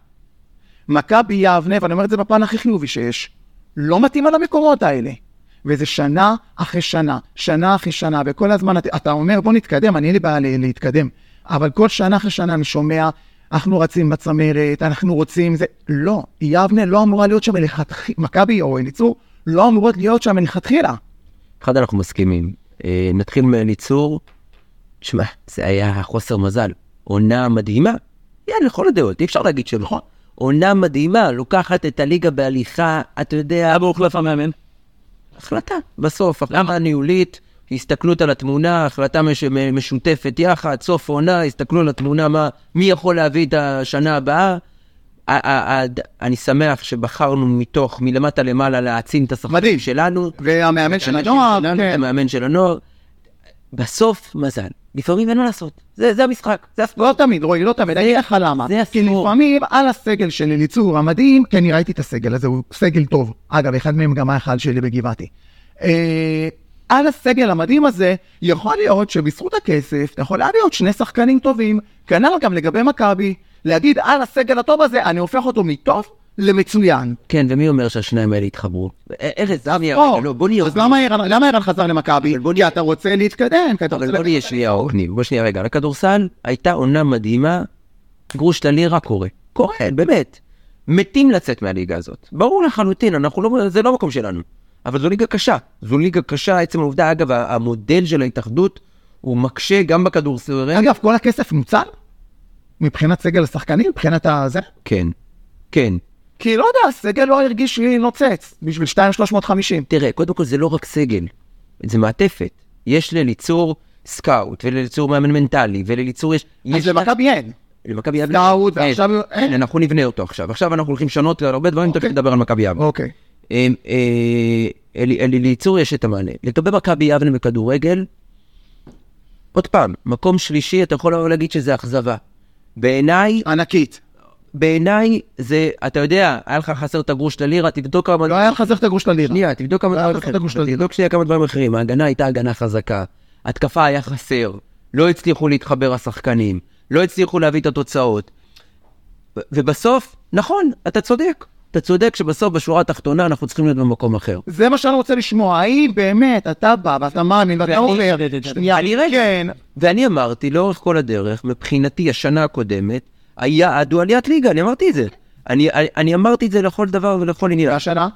מכבי יבנה, ואני אומר את זה בפן הכי חיובי שיש, לא מתאימה למקומות האלה. וזה שנה אחרי שנה, שנה אחרי שנה, וכל הזמן אתה, אתה אומר בוא נתקדם, אני אין לי בעיה להתקדם, אבל כל שנה אחרי שנה אני שומע, אנחנו רצים בצמרת, אנחנו רוצים זה, לא, יבנה לא אמורה להיות שם מלכתחילה, מכבי או אליצור, לא אמורות להיות שם מלכתחילה. אחד אנחנו מסכימים. אה, נתחיל מאליצור. שמע, זה היה חוסר מזל. עונה מדהימה. יאללה, לכל הדעות, אי אפשר להגיד שלא. עונה מדהימה, לוקחת את הליגה בהליכה, אתה יודע, אבו הוחלף המאמן. החלטה. בסוף, החלטה ניהולית, הסתכלות על התמונה, החלטה מש, משותפת יחד, סוף עונה, הסתכלו על התמונה, מה, מי יכול להביא את השנה הבאה. אני שמח שבחרנו מתוך, מלמטה למעלה, להעצים את. השחקנים שלנו. והמאמן של הנוער, כן. המאמן של הנוער. בסוף, מזל. לפעמים אין מה לעשות. זה, זה המשחק, זה הספורט. לא תמיד, רועי, לא תמיד, אני אגיד לך למה. זה כי הספורט. לפעמים על הסגל של אליצור המדהים, כי אני ראיתי את הסגל הזה, הוא סגל טוב. אגב, אחד מהם גם היה אחד שלי בגבעתי. אה, על הסגל המדהים הזה, יכול להיות שבזכות הכסף, יכול להיות שני שחקנים טובים, כנ"ל גם לגבי מכבי, להגיד על הסגל הטוב הזה, אני הופך אותו מטוב למצוין. כן, ומי אומר שהשניים האלה יתחברו? א- ארז, אבי, או, לא, בוא נהיה אז למה ערן- חזר למכבי? אבל בוא נהיה- כי אתה רוצה להתקדם, אבל. בוא נהיה שנייה בוא שנייה רגע, לכדורסל הייתה עונה מדהימה, גרוש ללירה קורה. קורה, באמת. מתים לצאת מהליגה הזאת. ברור לחלוטין, אנחנו לא, זה לא מקום שלנו. אבל זו ליגה קשה. זו ליגה קשה, עצם העובדה, אגב, המודל של ההתאחדות הוא מקשה גם בכדורסל. אגב, כל הכסף נוצל? מבחינת סגל השחקנים? מבחינת הזה? כן, כן. כי לא יודע, הסגל לא הרגיש לי נוצץ בשביל 2,350. תראה, קודם כל זה לא רק סגל, זה מעטפת. יש לאליצור scout, ולאליצור מאמן מנטלי, ולאליצור יש... אז למכבי אין. למכבי יבנה. scout, אין, ועכשיו אין, אין. אנחנו נבנה אותו עכשיו. עכשיו אנחנו הולכים לשנות הרבה דברים, תכף אוקיי. נדבר על מכבי יבנה. אוקיי. אה, אה, לאליצור יש את המענה. לגבי מכבי יבנה בכדורגל, עוד פעם, מקום שלישי, אתה יכול להגיד שזה אכזבה. בעיניי, ענקית. בעיניי זה, אתה יודע, היה לך חסר את הגרוש ללירה, תבדוק כמה... לא היה לך זכר את הגוש ללירה. שנייה, תבדוק כמה לא היה את ללירה. תבדוק שנייה כמה דברים אחרים. ההגנה הייתה הגנה חזקה, התקפה היה חסר, לא הצליחו להתחבר השחקנים, לא הצליחו להביא את התוצאות. ובסוף, נכון, אתה צודק. אתה צודק שבסוף, בשורה התחתונה, אנחנו צריכים להיות במקום אחר. זה מה שאני רוצה לשמוע, האם באמת אתה בא ואתה מאמין ואתה אומר, שנייה, אני רגע. כן, ואני אמרתי לאורך כל הדרך, מבחינתי, השנה הקודמת, היעד הוא עליית ליגה, אני אמרתי את זה. אני, אני, אני אמרתי את זה לכל דבר ולכל עניין. והשנה?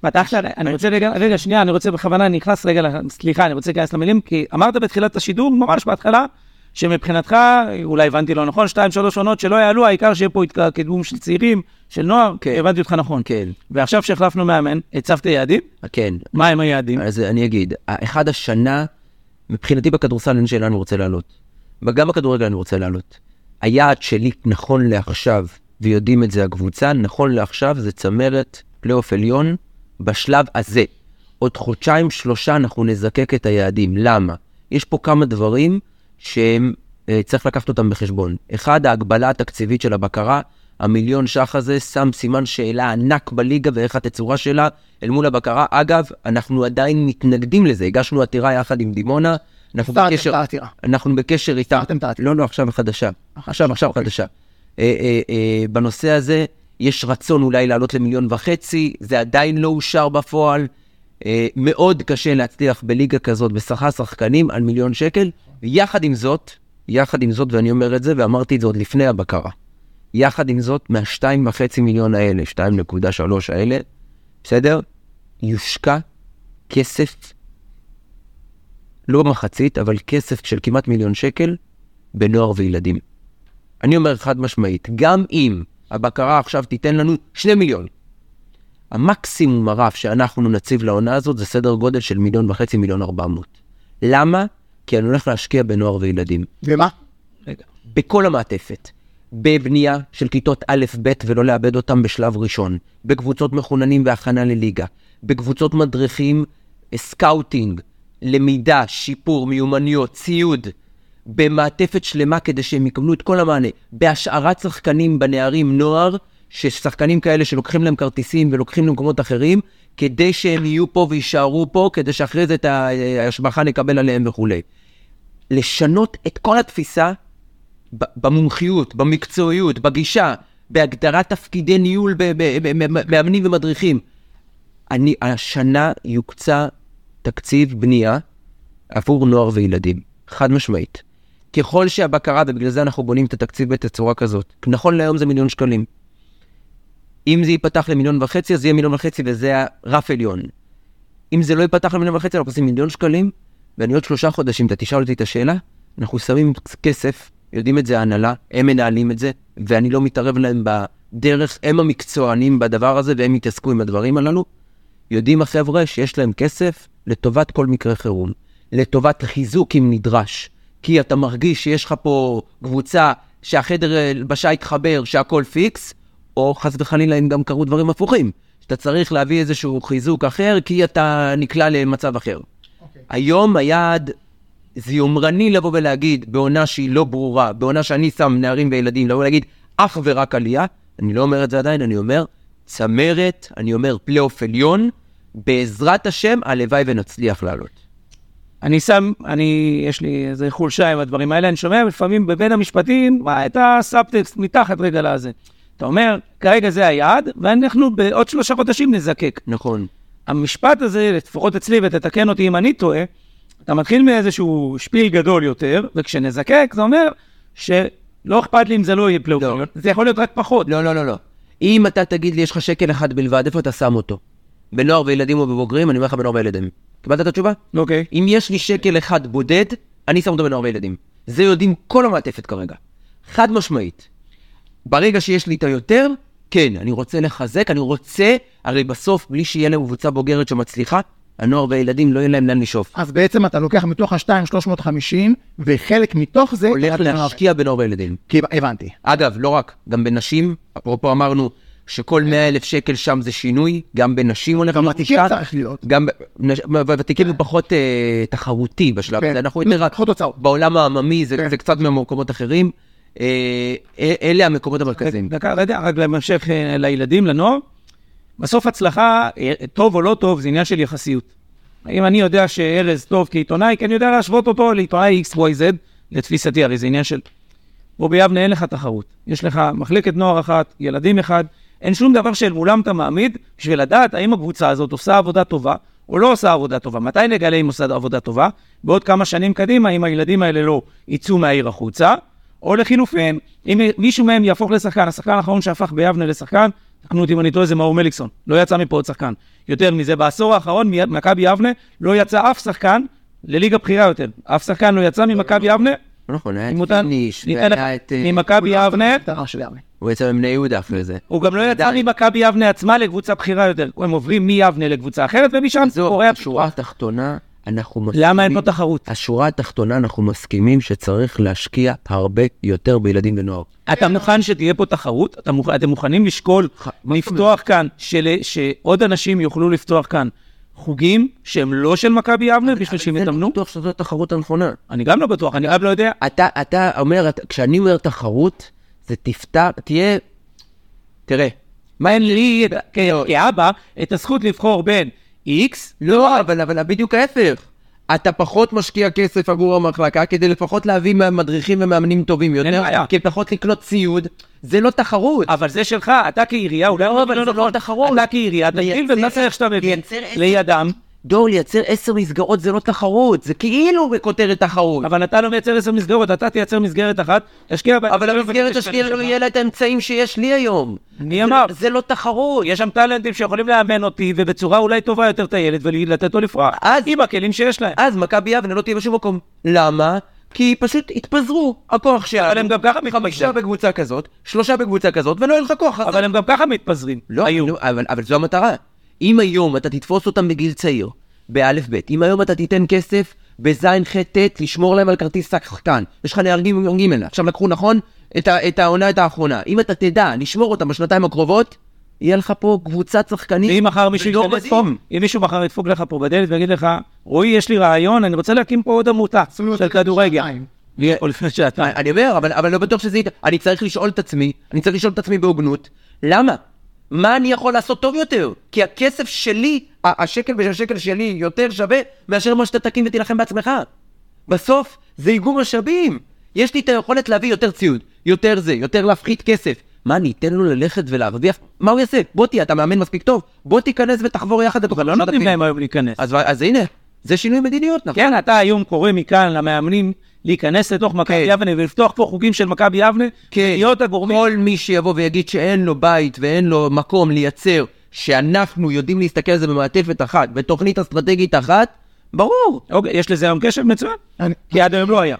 פתחת, אני רוצה רגע, רגע, שנייה, אני רוצה בכוונה, אני נכנס רגע, סליחה, אני רוצה להיכנס למילים, כי אמרת בתחילת השידור, ממש בהתחלה, שמבחינתך, אולי הבנתי לא נכון, שתיים, שלוש עונות שלא יעלו, העיקר שיהיה פה קידום של צעירים, של נוער, כן. הבנתי אותך נכון. כן, ועכשיו שהחלפנו מאמן, הצבת יעדים? כן. מה הם היעדים? אז אני אגיד, אחד השנה, מבחינתי בכדורסל אין שאלה אני רוצה לעלות. גם בכדורגל אני רוצה לעלות. היעד שלי נכון לעכשיו, ויודעים את זה הקבוצה, נכון לעכשיו זה צמרת פלייאוף עליון בשלב הזה. עוד חודשיים, שלושה אנחנו נזקק את היעדים. למה? יש פה כמה דברים שהם, אה, צריך לקחת אותם בחשבון. אחד, ההגבלה התקציבית של הבקרה. המיליון שח הזה שם סימן שאלה ענק בליגה ואיך התצורה שלה אל מול הבקרה. אגב, אנחנו עדיין מתנגדים לזה, הגשנו עתירה יחד עם דימונה. אנחנו בקשר. אנחנו בקשר איתה. לא, לא, עכשיו חדשה. עכשיו, עכשיו חדשה. אה, אה, אה, בנושא הזה, יש רצון אולי לעלות למיליון וחצי, זה עדיין לא אושר בפועל. מאוד קשה להצליח בליגה כזאת בשכר שחקנים על מיליון שקל. ויחד עם זאת, יחד עם זאת, ואני אומר את זה, ואמרתי את זה עוד לפני הבקרה, יחד עם זאת, מהשתיים וחצי מיליון האלה, 2.3 האלה, בסדר? יושקע כסף, לא מחצית, אבל כסף של כמעט מיליון שקל בנוער וילדים. אני אומר חד משמעית, גם אם הבקרה עכשיו תיתן לנו שני מיליון, המקסימום הרף שאנחנו נציב לעונה הזאת זה סדר גודל של מיליון וחצי, מיליון ארבע מאות. למה? כי אני הולך להשקיע בנוער וילדים. ומה? רגע. בכל המעטפת. בבנייה של כיתות א'-ב' ולא לאבד אותם בשלב ראשון. בקבוצות מחוננים והכנה לליגה. בקבוצות מדריכים, scouting, למידה, שיפור, מיומנויות, ציוד. במעטפת שלמה כדי שהם יקבלו את כל המענה. בהשארת שחקנים בנערים נוער, ששחקנים כאלה שלוקחים להם כרטיסים ולוקחים למקומות אחרים, כדי שהם יהיו פה ויישארו פה, כדי שאחרי זה את ההשבחה נקבל עליהם וכולי. לשנות את כל התפיסה במומחיות, במקצועיות, בגישה, בהגדרת תפקידי ניהול ב- ב- ב- ב- מאמנים ומדריכים. אני, השנה יוקצה תקציב בנייה עבור נוער וילדים, חד משמעית. ככל שהבקרה, ובגלל זה אנחנו בונים את התקציב בתצורה כזאת, נכון להיום זה מיליון שקלים. אם זה ייפתח למיליון וחצי, אז יהיה מיליון וחצי וזה הרף עליון. אם זה לא ייפתח למיליון וחצי, אנחנו עושים מיליון שקלים, ואני עוד שלושה חודשים, אתה תשאל אותי את השאלה, אנחנו שמים כסף, יודעים את זה ההנהלה, הם מנהלים את זה, ואני לא מתערב להם בדרך, הם המקצוענים בדבר הזה, והם יתעסקו עם הדברים הללו. יודעים החבר'ה שיש להם כסף לטובת כל מקרה חירום, לטובת חיזוק אם נדרש. כי אתה מרגיש שיש לך פה קבוצה שהחדר הלבשה התחבר, שהכל פיקס, או חס וחלילה אם גם קרו דברים הפוכים, שאתה צריך להביא איזשהו חיזוק אחר כי אתה נקלע למצב אחר. אוקיי. היום היעד זה יומרני לבוא ולהגיד בעונה שהיא לא ברורה, בעונה שאני שם נערים וילדים, לבוא ולהגיד אך ורק עלייה, אני לא אומר את זה עדיין, אני אומר צמרת, אני אומר פלייאוף עליון, בעזרת השם, הלוואי ונצליח לעלות. אני שם, אני, יש לי איזה חולשה עם הדברים האלה, אני שומע לפעמים בבין המשפטים מה, את הסאבטקסט מתחת רגע לזה. אתה אומר, כרגע זה היעד, ואנחנו בעוד שלושה חודשים נזקק. נכון. המשפט הזה, לפחות אצלי, ותתקן אותי אם אני טועה, אתה מתחיל מאיזשהו שפיל גדול יותר, וכשנזקק זה אומר שלא אכפת לי אם זה לא יהיה פלייאוף, לא. זה יכול להיות רק פחות. לא, לא, לא, לא. אם אתה תגיד לי, יש לך שקל אחד בלבד, איפה אתה שם אותו? בנוער וילדים או בבוגרים, אני אומר לך בנוער וילדים. קיבלת את התשובה? אוקיי. אם יש לי שקל אחד בודד, אני שם אותו בנוער וילדים. זה יודעים כל המעטפת כרגע. חד משמעית. ברגע שיש לי את היותר, כן, אני רוצה לחזק, אני רוצה, הרי בסוף, בלי שיהיה להם קבוצה בוגרת שמצליחה, הנוער והילדים לא יהיה להם לאן לשאוף. אז בעצם אתה לוקח מתוך ה-2,350, וחלק מתוך זה... הולך להשקיע בנוער וילדים. כי הבנתי. אגב, לא רק, גם בנשים, אפרופו אמרנו שכל 100 אלף שקל שם זה שינוי, גם בנשים הולך גם להיות ותיקים מושקע. צריך להיות. גם ותיקים הוא פחות אה, תחרותי בשלב כן. הזה, אנחנו יותר רק. בעולם העממי, זה כן. זה קצת ממקומות אחרים. אה, אה, אלה המקומות המרכזיים. דקה, רגע, רק להמשך לילדים, לנוער. בסוף הצלחה, טוב או לא טוב, זה עניין של יחסיות. אם אני יודע שארז טוב כעיתונאי, כי אני יודע להשוות אותו לעיתונאי XYZ, לתפיסתי, הרי זה עניין של... פה ביבנה אין לך תחרות. יש לך מחלקת נוער אחת, ילדים אחד, אין שום דבר שאל מולם אתה מעמיד בשביל לדעת האם הקבוצה הזאת עושה עבודה טובה או לא עושה עבודה טובה. מתי נגלה אם עושה עבודה טובה? בעוד כמה שנים קדימה, אם הילדים האלה לא יצאו מהעיר החוצה, או לחילופין, אם מישהו מהם יהפוך לשחקן, השחקן האחרון שהפך ביבנה לשחקן, תקנו אותי אם אני טועה, זה מאור מליקסון, לא יצא מפה עוד שחקן. יותר מזה, בעשור האחרון, ממכבי יבנה, לא יצא אף שחקן לליגה בכירה יותר. אף שחקן לא יצא ממכבי יבנה, לא נכון, היה את פיניש, והיה את... אה, ממכבי יבנה. הוא יצא מבני יהודה אחרי זה. הוא גם לא יצא ממכבי יבנה עצמה לקבוצה בכירה יותר. הם עוברים מיבנה לקבוצה אחרת, ומשם קורה השורה הפיתוח. התחתונה, אנחנו מסכימים... למה אין פה תחרות? השורה התחתונה, אנחנו מסכימים שצריך להשקיע הרבה יותר בילדים ונוער. אתה מוכן שתהיה פה תחרות? אתה מוכ- אתם מוכנים לשקול לפתוח כאן, של- שעוד אנשים יוכלו לפתוח כאן חוגים שהם לא של מכבי יבנה בשביל שהם לא יתאמנו? בטוח שזו התחרות הנכונה. אני גם לא בטוח, אני גם לא יודע. אתה, אתה אומר, כשאני אומר תחרות, זה תפתח, תהיה... תראה, מה אין לי כ- כאבא את הזכות לבחור בין X לא, אבל, אבל בדיוק ההפך. אתה פחות משקיע כסף עבור המחלקה כדי לפחות להביא מדריכים ומאמנים טובים יותר. כי פחות לקנות ציוד, זה לא תחרות. אבל זה שלך, אתה כעירייה, אולי לא, אבל זה לא נכון. תחרות. אתה כעירייה, תתחיל לייצר- ותעשה איך שאתה מבין. לידם, דור, לייצר עשר מסגרות זה לא תחרות, זה כאילו בכותרת תחרות. אבל אתה לא מייצר עשר מסגרות, אתה תייצר מסגרת אחת, תשקיע בה... אבל המסגרת השנייה לא יהיה לה את האמצעים שיש לי היום. מי זה- אמר? זה לא תחרות. יש שם טאלנטים שיכולים לאמן אותי, ובצורה אולי טובה יותר את הילד, ולתת לו לפרוח. אז- עם הכלים שיש להם. אז מכבי יבנה לא תהיה בשום מקום. למה? כי פשוט התפזרו. הכוח שלנו. אבל הם גם ככה חמישה מתפזרים. בקבוצה כזאת, שלושה בקבוצה כזאת, ולא יהיה לך כוח. אבל הם גם ככה מתפזרים. לא. לא, אבל, אבל זו המטרה. אם היום אתה תתפוס אותם בגיל צעיר, באלף בית, אם היום אתה תיתן כסף בזין ח' ט', לשמור להם על כרטיס שחקן, יש לך נער ג' עכשיו לקחו נכון את, ה, את העונה את האחרונה, אם אתה תדע לשמור אותם בשנתיים הקרובות, יהיה לך פה קבוצת שחקנים. ואם מחר מישהו ייכנס פה. אם מישהו מחר ידפוק לך פה בדלת ויגיד לך, רועי, יש לי רעיון, אני רוצה להקים פה עוד עמותה של כדורגל. או לפני שעתיים. אני אומר, אבל, אבל לא בטוח שזה... אני צריך לשאול את עצמי, אני צריך לשאול את עצמי בהוגנות, למה? מה אני יכול לעשות טוב יותר? כי הכסף שלי, השקל והשקל שלי יותר שווה מאשר מה שאתה תקים ותילחם בעצמך. בסוף זה איגום משאבים. יש לי את היכולת להביא יותר ציוד, יותר זה, יותר להפחית כסף. מה, אני אתן לו ללכת ולהרוויח? מה הוא יעשה? בוא תהיה, אתה מאמן מספיק טוב, בוא תיכנס ותחבור יחד אבל לא נותנים להם היום להיכנס. אז, אז הנה, זה שינוי מדיניות, נכון? כן, אתה היום קורא מכאן למאמנים להיכנס לתוך מכבי כן. יבנה ולפתוח פה חוגים של מכבי יבנה, להיות הגורמים. כל מי שיבוא ויגיד שאין לו בית ואין לו מקום לייצר, שאנחנו יודעים להסתכל על זה במעטפת אחת, בתוכנית אסטרטגית אחת, ברור. אוקיי, יש לזה היום קשר מצוין, אני- כי עד היום לא היה.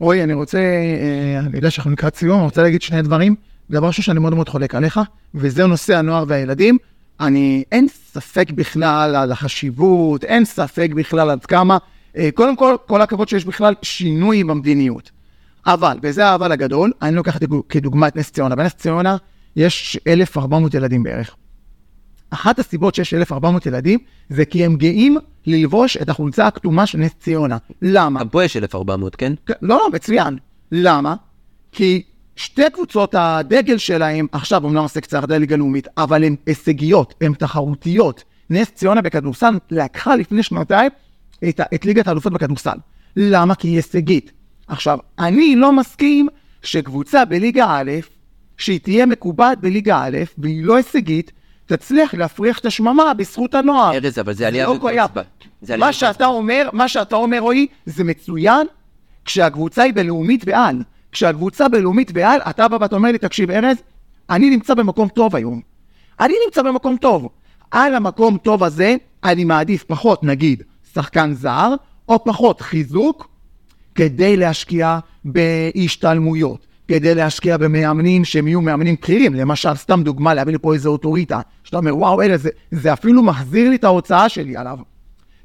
רועי, אני רוצה, אה, אני יודע שאנחנו לקראת סיום, אני רוצה להגיד שני דברים. דבר ראשון שאני מאוד מאוד חולק עליך, וזה נושא הנוער והילדים. אני, אין ספק בכלל על החשיבות, אין ספק בכלל עד כמה. אה, קודם כל, כל הכבוד שיש בכלל שינוי במדיניות. אבל, וזה האבל הגדול, אני לוקח דוג- כדוגמה את נס ציונה. בנס ציונה יש 1,400 ילדים בערך. אחת הסיבות שיש 1,400 ילדים, זה כי הם גאים ללבוש את החולצה הכתומה של נס ציונה. למה? גם פה יש 1,400, כן? לא, לא, מצוין. למה? כי שתי קבוצות הדגל שלהם, עכשיו אומנם עושה קצת ליגה לאומית, אבל הן הישגיות, הן תחרותיות. נס ציונה בכדורסל לקחה לפני שנתיים את, את ליגת האלופות בכדורסל. למה? כי היא הישגית. עכשיו, אני לא מסכים שקבוצה בליגה א', שהיא תהיה מקובעת בליגה א', והיא לא הישגית, תצליח להפריח את השממה בזכות הנוער. ארז, אבל זה עלייה לא קיים. וקוץ בה. זה עלייה מה שאתה אומר, מה שאתה אומר, רועי, זה מצוין כשהקבוצה היא בלאומית ועל. כשהקבוצה בלאומית ועל, אתה בא ואתה אומר לי, תקשיב, ארז, אני נמצא במקום טוב היום. אני נמצא במקום טוב. על המקום טוב הזה, אני מעדיף פחות, נגיד, שחקן זר, או פחות חיזוק, כדי להשקיע בהשתלמויות, כדי להשקיע במאמנים שהם יהיו מאמנים בכירים. למשל, סתם דוגמה, להביא לי פה איזה אוטוריטה, שאתה אומר, וואו, אלה, זה, זה אפילו מחזיר לי את ההוצאה שלי עליו.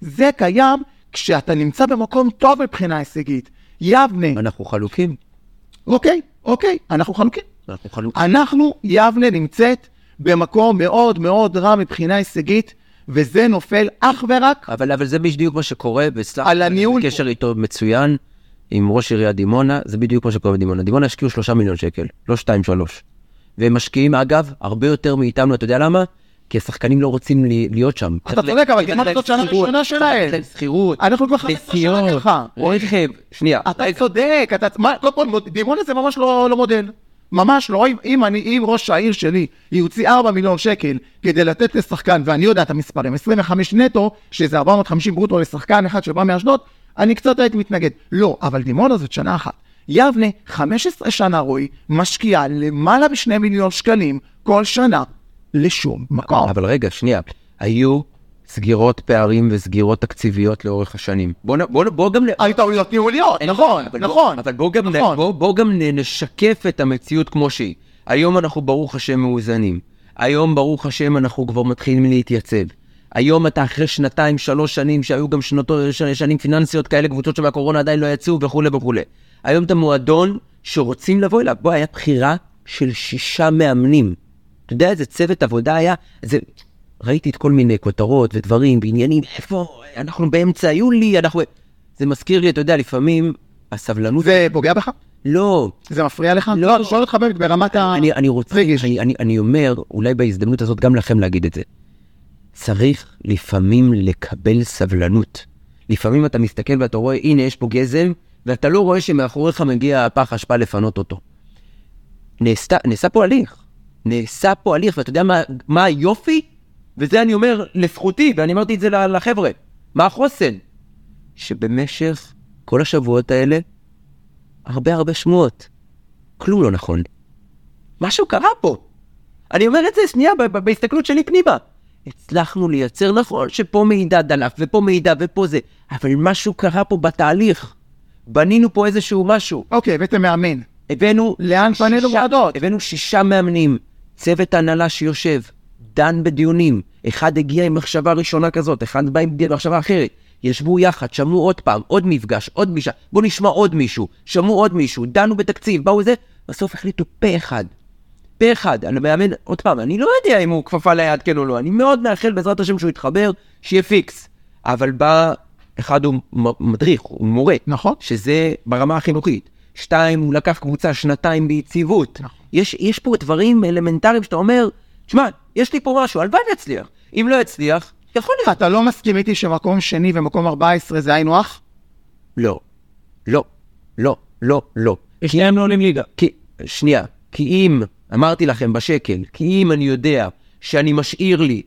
זה קיים כשאתה נמצא במקום טוב מבחינה הישגית. יבנה, אנחנו חלוקים. אוקיי, אוקיי, אנחנו חלוקים. אנחנו חלוקים. אנחנו, יבנה נמצאת במקום מאוד מאוד רע מבחינה הישגית, וזה נופל אך ורק אבל, אבל זה בדיוק מה שקורה, וסלח על לי, אני הניהול בקשר איתו מצוין, עם ראש עיריית דימונה, זה בדיוק מה שקורה בדימונה. דימונה השקיעו שלושה מיליון שקל, לא שתיים שלוש. והם משקיעים, אגב, הרבה יותר מאיתנו, אתה יודע למה? כי השחקנים לא רוצים להיות שם. אתה צודק, אבל דימונה זאת שנה ראשונה שלהם. שכירות, אנחנו כבר 15 שנה ככה. רכב, שנייה, אתה צודק, אתה... כל, מוד- דימונה זה ממש לא, לא מודל. ממש לא. אם, אם, אני, אם ראש העיר שלי יוציא 4 מיליון שקל כדי לתת לשחקן, ואני יודע את המספרים, 25 נטו, שזה 450 ברוטו לשחקן אחד שבא מאשדוד, אני קצת הייתי מתנגד. לא, אבל דימונה זאת שנה אחת. יבנה, 15 שנה רועי, משקיעה למעלה מ-2 מיליון שקלים כל שנה לשום מקום. אבל רגע, שנייה, היו סגירות פערים וסגירות תקציביות לאורך השנים. בוא, בוא, בוא גם... היו טעויות ניהוליות, נכון, אבל נכון. אבל בוא גם, נכון. בוא, בוא גם נשקף את המציאות כמו שהיא. היום אנחנו ברוך השם מאוזנים. היום ברוך השם אנחנו כבר מתחילים להתייצב. היום אתה אחרי שנתיים, שלוש שנים, שהיו גם שנות, שנים פיננסיות כאלה, קבוצות שמהקורונה עדיין לא יצאו וכולי וכולי. היום אתה מועדון שרוצים לבוא אליו. בוא, היה בחירה של שישה מאמנים. אתה יודע איזה צוות עבודה היה? זה... ראיתי את כל מיני כותרות ודברים ועניינים, איפה, אנחנו באמצע יולי, אנחנו... זה מזכיר לי, אתה יודע, לפעמים הסבלנות... זה פוגע בך? לא, זה מפריע לך? לא. אני שואל אותך באמת ברמת ה... אני, אני רוצה. אני, אני, אני אומר, אולי בהזדמנות הזאת גם לכם להגיד את זה. צריך לפעמים לקבל סבלנות. לפעמים אתה מסתכל ואתה רואה, הנה יש פה גזם, ואתה לא רואה שמאחוריך מגיע פח אשפה לפנות אותו. נעשתה, נעשה פה הליך. נעשה פה הליך, ואתה יודע מה, מה היופי? וזה אני אומר לזכותי, ואני אמרתי את זה לחבר'ה. מה החוסן? שבמשך כל השבועות האלה, הרבה הרבה שמועות. כלום לא נכון. משהו קרה פה. אני אומר את זה שנייה בהסתכלות שלי פנימה. הצלחנו לייצר, נכון שפה מידע דלף, ופה מידע, ופה זה, אבל משהו קרה פה בתהליך. בנינו פה איזשהו משהו. אוקיי, הבאתם מאמן. הבאנו... לאן פנינו מועדות? הבאנו שישה מאמנים, צוות הנהלה שיושב, דן בדיונים. אחד הגיע עם מחשבה ראשונה כזאת, אחד בא עם מחשבה אחרת. ישבו יחד, שמעו עוד פעם, עוד מפגש, עוד פגישה, בואו נשמע עוד מישהו, שמעו עוד מישהו, דנו בתקציב, באו זה, בסוף החליטו פה אחד. פה אחד, אני מאמן, עוד פעם, אני לא יודע אם הוא כפפה ליד כן או לא, אני מאוד מאחל בעזרת השם שהוא יתחבר, שיהיה פיקס. אבל בא, אחד הוא מדריך, הוא מורה, נכון. שזה ברמה החינוכית. שתיים, הוא לקח קבוצה שנתיים ביציבות. נכון. יש, יש פה דברים אלמנטריים שאתה אומר, שמע, יש לי פה משהו, הלוואי ויצליח. אם לא יצליח, יכול להיות. אתה לא מסכים איתי שמקום שני ומקום 14 זה היינו הך? לא, לא, לא, לא, לא. שניהם לא עולים ליגה. כי, שנייה, כי אם, אמרתי לכם בשקל, כי אם אני יודע שאני משאיר לי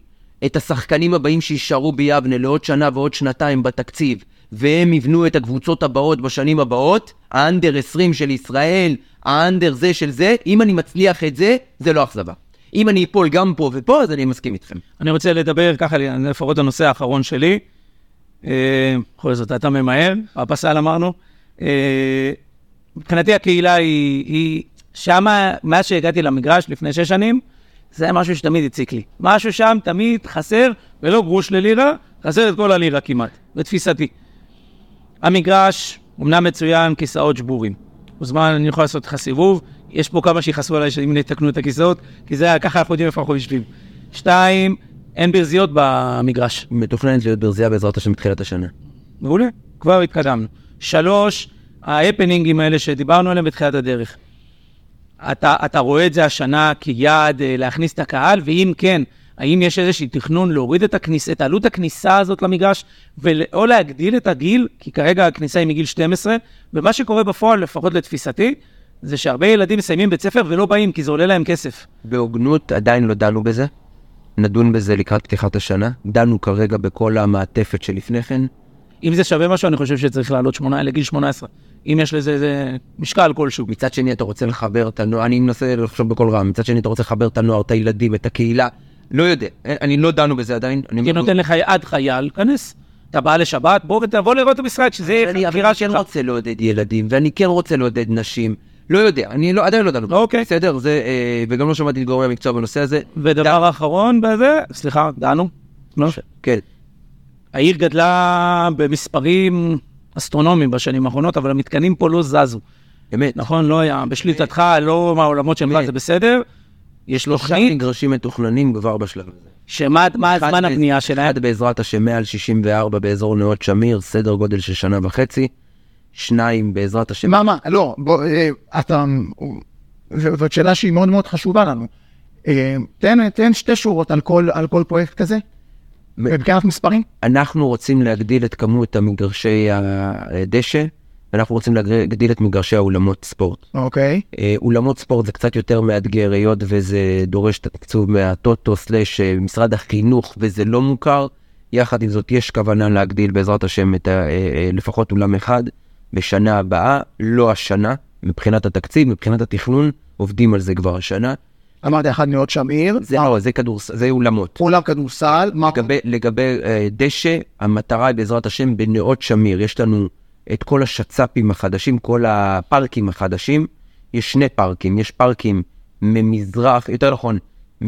את השחקנים הבאים שיישארו ביבנה לעוד שנה ועוד שנתיים בתקציב, והם יבנו את הקבוצות הבאות בשנים הבאות, האנדר 20 של ישראל, האנדר זה של זה, אם אני מצליח את זה, זה לא אכזבה. אם אני אפול גם פה ופה, אז אני מסכים איתכם. אני רוצה לדבר ככה, לפחות הנושא האחרון שלי. אה, בכל זאת, אתה ממהר, הפסל אמרנו. אה, מבחינתי הקהילה היא, היא שמה, מאז שהגעתי למגרש לפני שש שנים, זה היה משהו שתמיד הציק לי. משהו שם תמיד חסר, ולא גרוש ללירה, חסר את כל הלירה כמעט, בתפיסתי. המגרש אמנם מצוין, כיסאות שבורים. מוזמן, אני יכול לעשות לך סיבוב, יש פה כמה שיכעסו עליי שאם יתקנו את הכיסאות, כי זה היה ככה אנחנו יודעים איפה אנחנו יושבים. שתיים, אין ברזיות במגרש. מתוכננת להיות ברזייה בעזרת השם בתחילת השנה. מעולה, כבר התקדמנו. שלוש, ההפנינגים האלה שדיברנו עליהם בתחילת הדרך. אתה, אתה רואה את זה השנה כיעד אה, להכניס את הקהל, ואם כן, האם יש איזשהו תכנון להוריד את, הכניס, את עלות הכניסה הזאת למגרש, ול- או להגדיל את הגיל, כי כרגע הכניסה היא מגיל 12, ומה שקורה בפועל, לפחות לתפיסתי, זה שהרבה ילדים מסיימים בית ספר ולא באים, כי זה עולה להם כסף. בהוגנות עדיין לא דנו בזה. נדון בזה לקראת פתיחת השנה. דנו כרגע בכל המעטפת שלפני כן. אם זה שווה משהו, אני חושב שצריך לעלות שמונה, לגיל 18. אם יש לזה איזה משקל כלשהו. מצד שני אתה רוצה לחבר את הנוער, אני מנסה לחשוב בקול רם, מצד שני אתה רוצה לחבר את הנוער, את הילדים, את הקהילה, לא יודע, אני לא דנו בזה עדיין. אני נותן לך עד חייל, כנס. אתה בא לשבת, בוא ותבוא לראות את המשחק, שזה אבל אווירה אני כן שלך. רוצה לעודד ילדים, ואני כן רוצה לעודד נשים. לא יודע, אני לא, עדיין לא דנו. אוקיי. בסדר, זה, אה, וגם לא שמעתי את גורמי המקצוע בנושא הזה. ודבר אחרון בזה, סליחה, דנו? לא? כן. העיר גדלה במספרים אסטרונומיים בשנים האחרונות, אבל המתקנים פה לא זזו. אמת. נכון? לא היה בשליטתך, לא מהעולמות שלך. זה בסדר. יש לו תוכנית, מגרשים מתוכננים כבר בשלב הזה. שמה הזמן הבנייה שלהם? אחד בעזרת השם מעל 64 באזור נאות שמיר, סדר גודל של שנה וחצי. שניים בעזרת השם. מה, מה, לא, בוא, אה, אתה, זאת שאלה שהיא מאוד מאוד חשובה לנו. אה, תן, תן שתי שורות על כל, על כל פרויקט כזה, מבחינת מספרים. אנחנו רוצים להגדיל את כמות המגרשי הדשא, ואנחנו רוצים להגדיל את מגרשי האולמות ספורט. אוקיי. אה, אולמות ספורט זה קצת יותר מאתגר, היות וזה דורש את התקצוב מהטוטו סלאש משרד החינוך, וזה לא מוכר. יחד עם זאת, יש כוונה להגדיל בעזרת השם את ה, לפחות אולם אחד בשנה הבאה, לא השנה, מבחינת התקציב, מבחינת התכנון, עובדים על זה כבר השנה. אמרתי אחד נאות שמיר, זה, לא, זה כדורס... זה אולמות. אולם כדורסל, מה לגבי, לגבי אה, דשא, המטרה היא בעזרת השם בנאות שמיר. יש לנו את כל השצ"פים החדשים, כל הפארקים החדשים. יש שני פארקים, יש פארקים ממזרח, יותר נכון,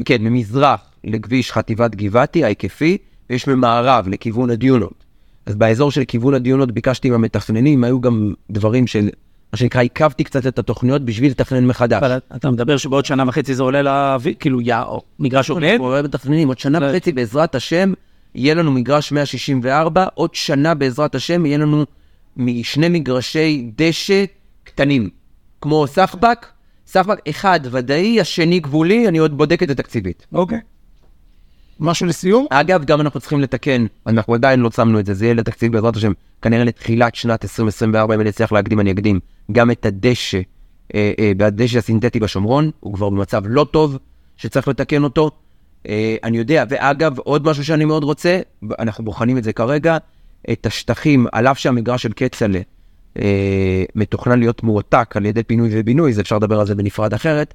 כן, ממזרח לכביש חטיבת גבעתי ההיקפי, ויש ממערב לכיוון הדיונות. אז באזור של כיוון הדיונות ביקשתי מהמתכננים, היו גם דברים של, מה שנקרא, עיכבתי קצת את התוכניות בשביל לתכנן מחדש. אבל אתה מדבר שבעוד שנה וחצי זה עולה לאוויר, כאילו, יא, או מגרש עומד? אנחנו מתכננים, עוד שנה. וחצי בעזרת השם, יהיה לנו מגרש 164, עוד שנה בעזרת השם יהיה לנו משני מגרשי דשא קטנים, כמו סחבק, סחבק אחד ודאי, השני גבולי, אני עוד בודק את זה תקציבית. אוקיי. משהו לסיום? אגב, גם אנחנו צריכים לתקן, אנחנו עדיין לא שמנו את זה, זה יהיה לתקציב בעזרת השם, כנראה לתחילת שנת 2024, אם אני אצליח להקדים, אני אקדים, גם את הדשא, אה, אה, והדשא הסינתטי בשומרון, הוא כבר במצב לא טוב, שצריך לתקן אותו. אה, אני יודע, ואגב, עוד משהו שאני מאוד רוצה, אנחנו בוחנים את זה כרגע, את השטחים, על אף שהמגרש של כצל'ה אה, מתוכנן להיות מועתק על ידי פינוי ובינוי, זה אפשר לדבר על זה בנפרד אחרת,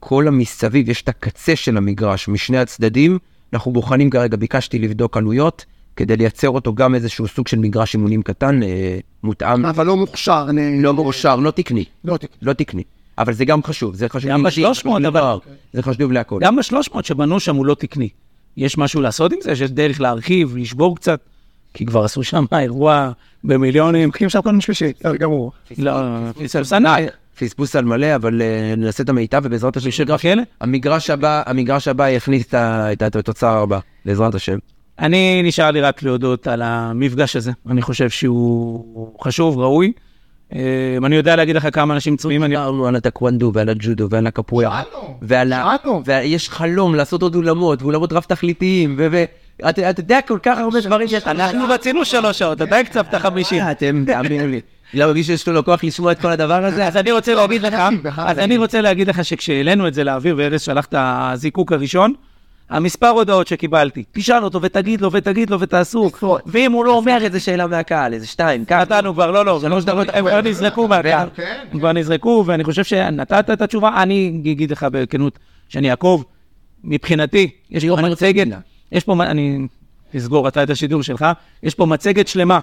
כל המסביב, יש את הקצה של המגרש משני הצדדים, אנחנו בוחנים כרגע, ביקשתי לבדוק עלויות, כדי לייצר אותו גם איזשהו סוג של מגרש אימונים קטן, אה, מותאם, אבל לא מוכשר. אני- לא מאושר, לא תקני, לא תקני. לא תקני. אבל זה גם חשוב, זה חשוב. גם לי, ב-300, חשוב אבל- זה חשוב להכל. גם ב-300 שבנו שם הוא לא תקני. יש משהו לעשות עם זה? שיש דרך להרחיב, לשבור קצת? כי כבר עשו שם אירוע במיליונים. לוקחים שם כל מיני שלישי, גמור. לא, פספוס ענק. פספוס על מלא, אבל אה, נעשה את המיטב, ובעזרת השם, בשביל כאלה? המגרש הבא, המגרש הבא יכניס את ה- את התוצר הבא, בעזרת השם. אני נשאר לי רק להודות על המפגש הזה. אני חושב שהוא חשוב, ראוי. אה, אני יודע להגיד לך כמה אנשים אני... דיברנו על הטקוונדו ועל הג'ודו ועל הקפוארה. שאלנו. שאלנו. ויש חלום לעשות עוד אולמות, ואולמות רב תכליתיים, ו... אתה אתה יודע כל כך הרבה דברים שיש... אנחנו רצינו שלוש שעות, אתה הקצבת חמישים. אתם, תאמינו לי. לא מרגיש שיש לו לקוח לשמוע את כל הדבר הזה? אז אני רוצה להגיד לך. אז אני רוצה להגיד לך שכשהעלינו את זה לאוויר וארז שלח את הזיקוק הראשון, המספר הודעות שקיבלתי, תשאל אותו ותגיד לו ותגיד לו ותעשו, ואם הוא לא אומר את זה, שאלה מהקהל, איזה שתיים, ככה. נתנו כבר, לא, לא, שלוש דקות, הם כבר נזרקו מהקהל, כן, הם כבר נזרקו, ואני חושב שנתת את התשובה, אני אגיד לך בכנות, שאני אעקוב, מבחינתי, יש פה מצגת, יש פה, אני אסגור אתה את השידור שלך, יש פה מצגת שלמה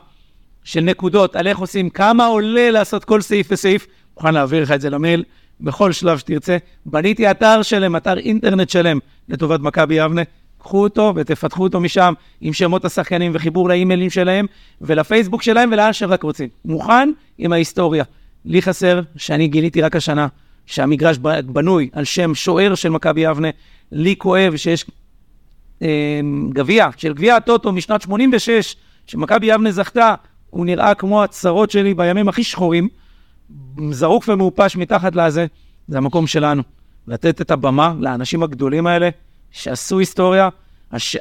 של נקודות על איך עושים, כמה עולה לעשות כל סעיף וסעיף, מוכן להעביר לך את זה למייל בכל שלב שתרצה. בניתי אתר שלם, אתר אינטרנט שלם לטובת מכבי יבנה. קחו אותו ותפתחו אותו משם עם שמות השחקנים וחיבור לאימיילים שלהם ולפייסבוק שלהם ולאן שרק רוצים. מוכן עם ההיסטוריה. לי חסר, שאני גיליתי רק השנה, שהמגרש בנוי על שם שוער של מכבי יבנה. לי כואב שיש אה, גביע, של גביע הטוטו משנת 86, שמכבי יבנה זכתה, הוא נראה כמו הצרות שלי בימים הכי שחורים, זרוק ומעופש מתחת לזה, זה המקום שלנו. לתת את הבמה לאנשים הגדולים האלה, שעשו היסטוריה, הש,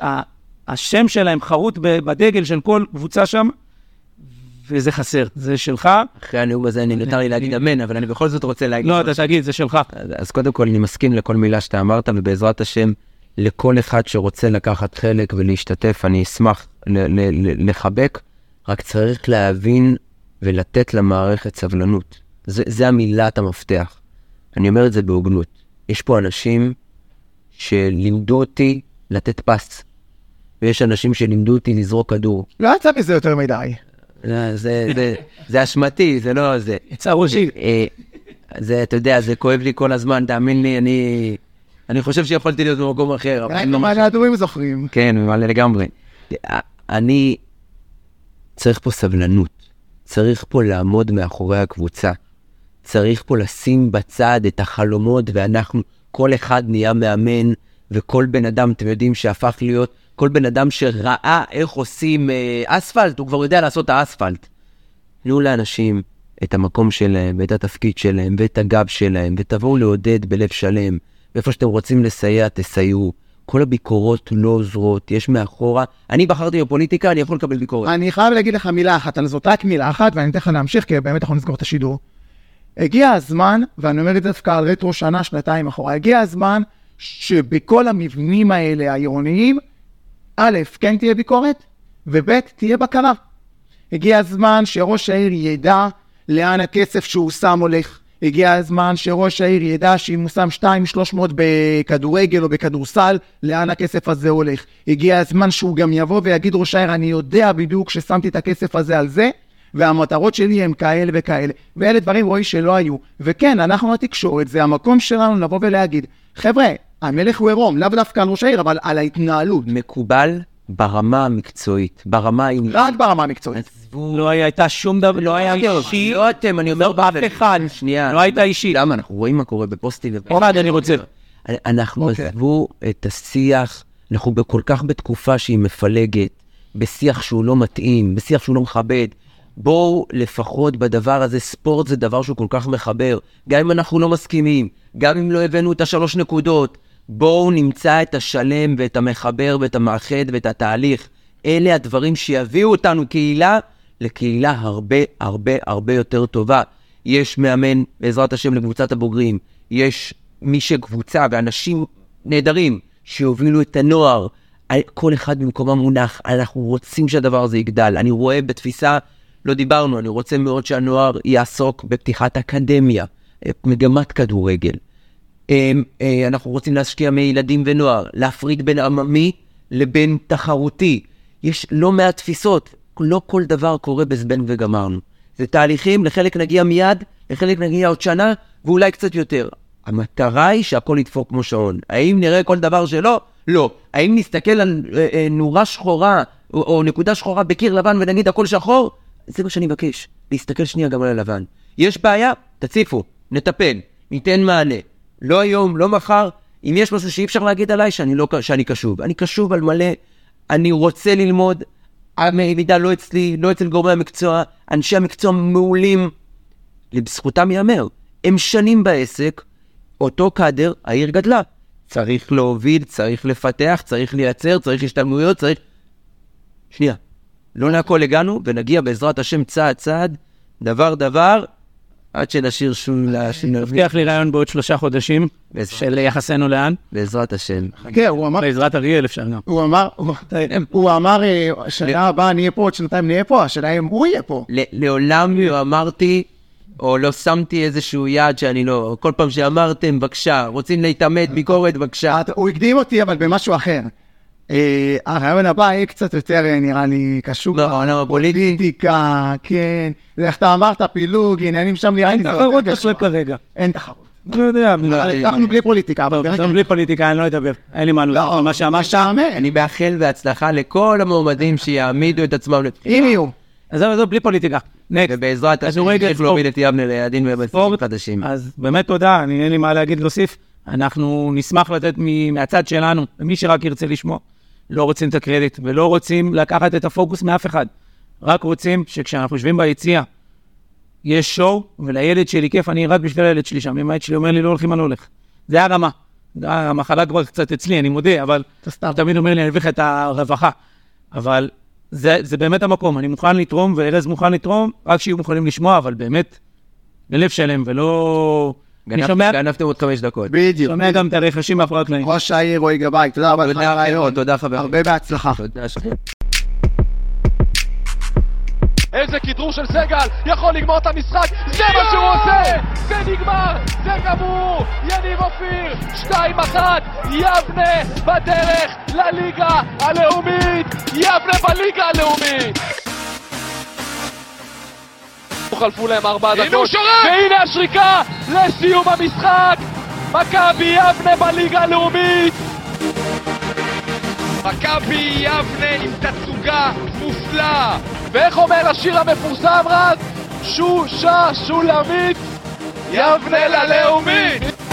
השם שלהם חרוט בדגל של כל קבוצה שם, וזה חסר, זה שלך. אחרי הנאום הזה אני נותר לי להגיד אמן, אבל אני בכל זאת רוצה להגיד... לא, אתה תגיד, זה שלך. אז- אז קודם כל אני מסכים לכל מילה שאתה אמרת, ובעזרת השם, לכל אחד שרוצה לקחת חלק ולהשתתף, אני אשמח לחבק, רק צריך להבין ולתת למערכת סבלנות. זה, זה המילת המפתח. אני אומר את זה בהוגנות. יש פה אנשים שלימדו אותי לתת פס. ויש אנשים שלימדו אותי לזרוק כדור. לא יצא מזה יותר מדי. לא, זה, זה, זה אשמתי, זה לא זה. יצא ראשי. אה, זה, אתה יודע, זה כואב לי כל הזמן, תאמין לי, אני, אני חושב שיכולתי להיות במקום אחר. רק אני לא מה הדורים זוכרים. כן, מלא לגמרי. אני צריך פה סבלנות, צריך פה לעמוד מאחורי הקבוצה, צריך פה לשים בצד את החלומות, ואנחנו, כל אחד נהיה מאמן, וכל בן אדם, אתם יודעים, שהפך להיות, כל בן אדם שראה איך עושים אה, אספלט, הוא כבר יודע לעשות את האספלט. תנו לאנשים את המקום שלהם, ואת התפקיד שלהם, ואת הגב שלהם, ותבואו לעודד בלב שלם, ואיפה שאתם רוצים לסייע, תסייעו. כל הביקורות לא עוזרות, יש מאחורה. אני בחרתי בפוליטיקה, אני יכול לקבל ביקורת. אני חייב להגיד לך מילה אחת על זאת, רק מילה אחת, ואני אתן לך להמשיך, כי באמת אנחנו נסגור את השידור. הגיע הזמן, ואני אומר את זה דווקא על רטרו שנה, שנתיים אחורה, הגיע הזמן שבכל המבנים האלה העירוניים, א', כן תהיה ביקורת, וב', תהיה בקרה. הגיע הזמן שראש העיר ידע לאן הכסף שהוא שם הולך. הגיע הזמן שראש העיר ידע שאם הוא שם 2-300 בכדורגל או בכדורסל, לאן הכסף הזה הולך. הגיע הזמן שהוא גם יבוא ויגיד ראש העיר, אני יודע בדיוק ששמתי את הכסף הזה על זה, והמטרות שלי הם כאלה וכאלה. ואלה דברים, רואי, שלא היו. וכן, אנחנו התקשורת, זה המקום שלנו לבוא ולהגיד, חבר'ה, המלך הוא עירום, לאו דווקא על ראש העיר, אבל על ההתנהלות. מקובל ברמה המקצועית, ברמה העניינית. רק ברמה המקצועית. עזבו, לא הייתה שום דבר, לא היה אישי. לא אתם, אני אומר באף אחד. שנייה. לא הייתה אישית. למה? אנחנו רואים מה קורה בפוסטים. אחד אני רוצה. אנחנו אוקיי. עזבו את השיח, אנחנו כל כך בתקופה שהיא מפלגת, בשיח שהוא לא מתאים, בשיח שהוא לא מכבד. בואו לפחות בדבר הזה, ספורט זה דבר שהוא כל כך מחבר. גם אם אנחנו לא מסכימים, גם אם לא הבאנו את השלוש נקודות, בואו נמצא את השלם ואת המחבר ואת המאחד ואת התהליך. אלה הדברים שיביאו אותנו קהילה לקהילה הרבה הרבה הרבה יותר טובה. יש מאמן, בעזרת השם, לקבוצת הבוגרים. יש מי שקבוצה ואנשים נהדרים שיובילו את הנוער. כל אחד במקומם מונח, אנחנו רוצים שהדבר הזה יגדל. אני רואה בתפיסה, לא דיברנו, אני רוצה מאוד שהנוער יעסוק בפתיחת אקדמיה, מגמת כדורגל. אה, אנחנו רוצים להשקיע מילדים ונוער, להפריד בין עממי לבין תחרותי. יש לא מעט תפיסות, לא כל דבר קורה בזבנג וגמרנו. זה תהליכים, לחלק נגיע מיד, לחלק נגיע עוד שנה, ואולי קצת יותר. המטרה היא שהכל ידפוק כמו שעון. האם נראה כל דבר שלא? לא. האם נסתכל על אה, אה, נורה שחורה, או, או נקודה שחורה בקיר לבן ונגיד הכל שחור? זה מה שאני מבקש, להסתכל שנייה גם על הלבן. יש בעיה? תציפו, נטפל, ניתן מענה. לא היום, לא מחר. אם יש משהו שאי אפשר להגיד עליי, שאני, לא, שאני קשוב. אני קשוב על מלא, אני רוצה ללמוד, המידע לא אצלי, לא אצל גורמי המקצוע, אנשי המקצוע מעולים. לזכותם ייאמר, הם שנים בעסק, אותו קאדר, העיר גדלה. צריך להוביל, צריך לפתח, צריך לייצר, צריך השתלמויות, צריך... שנייה, לא להכל הגענו, ונגיע בעזרת השם צעד צעד, דבר דבר, עד שנשאיר שום... הבטיח לי רעיון בעוד שלושה חודשים, של יחסנו לאן. בעזרת השם. כן, הוא אמר, בעזרת אריאל אפשר גם. הוא אמר, הוא- הוא אמר, אה, שנה הבאה נהיה פה, עוד שנתיים נהיה פה, השאלה אם הוא יהיה פה. ל- לעולם לא אמרתי, או לא שמתי איזשהו יעד שאני לא... כל פעם שאמרתם, בבקשה, רוצים להתעמת, ביקורת, בבקשה. הוא הקדים אותי, אבל במשהו אחר. אה, הרעיון הבא יהיה קצת יותר, אה, נראה לי, קשור. לא. פוליטיקה, כן. זה איך אתה אמרת, פילוג, עניינים שם נראה לי. זה תחרות קשור. כרגע. אין תחרות. לא יודע. אנחנו בלי פוליטיקה, אבל בלי פוליטיקה, אני לא אדבר. אין לי מה לא, לעשות. מה שאמרת. אני מאחל בהצלחה לכל המועמדים שיעמידו את עצמם. אם יהיו. עזוב, עזוב, בלי פוליטיקה. ובעזרת השם נמשיך להוביל את יבנה ליעדים ובסיסים. חדשים. אז באמת תודה, אני אין לי מה להגיד להוסיף. אנחנו נשמח לתת מ- מהצד שלנו, למי שרק ירצה לשמוע. לא רוצים את הקרדיט ולא רוצים לקחת את הפוקוס מאף אחד. רק רוצים שכשאנחנו יושבים ביציע, יש שואו, ולילד שלי כיף, אני רק בשביל הילד שלי שם. אם הילד שלי אומר לי לא הולכים, אני לא הולך. זה הרמה. המחלה כבר קצת אצלי, אני מודה, אבל. הוא תמיד אומר לי, אני אביא לך את הרווחה. אבל זה, זה באמת המקום, אני מוכן לתרום, וארז מוכן לתרום, רק שיהיו מוכנים לשמוע, אבל באמת, בלב שלם, ולא... גנבתם עוד חמש דקות. בדיוק. שומע גם את הרכשים מאחורי הקלעים. ראש העיר רועי גבאי, תודה רבה לך. תודה על הרעיון. תודה חברים. הרבה בהצלחה. תודה. איזה כדרור של סגל, יכול לגמור את המשחק, זה מה שהוא עושה! זה נגמר, זה גמור! יניב אופיר, 2-1, יבנה בדרך לליגה הלאומית! יבנה בליגה הלאומית! חלפו להם ארבע דקות! והנה השריקה לסיום המשחק! מכבי יבנה בליגה הלאומית! מכבי יבנה עם תצוגה מופלאה! ואיך אומר השיר המפורסם רז? שושה שולמית, יבנה ללאומית!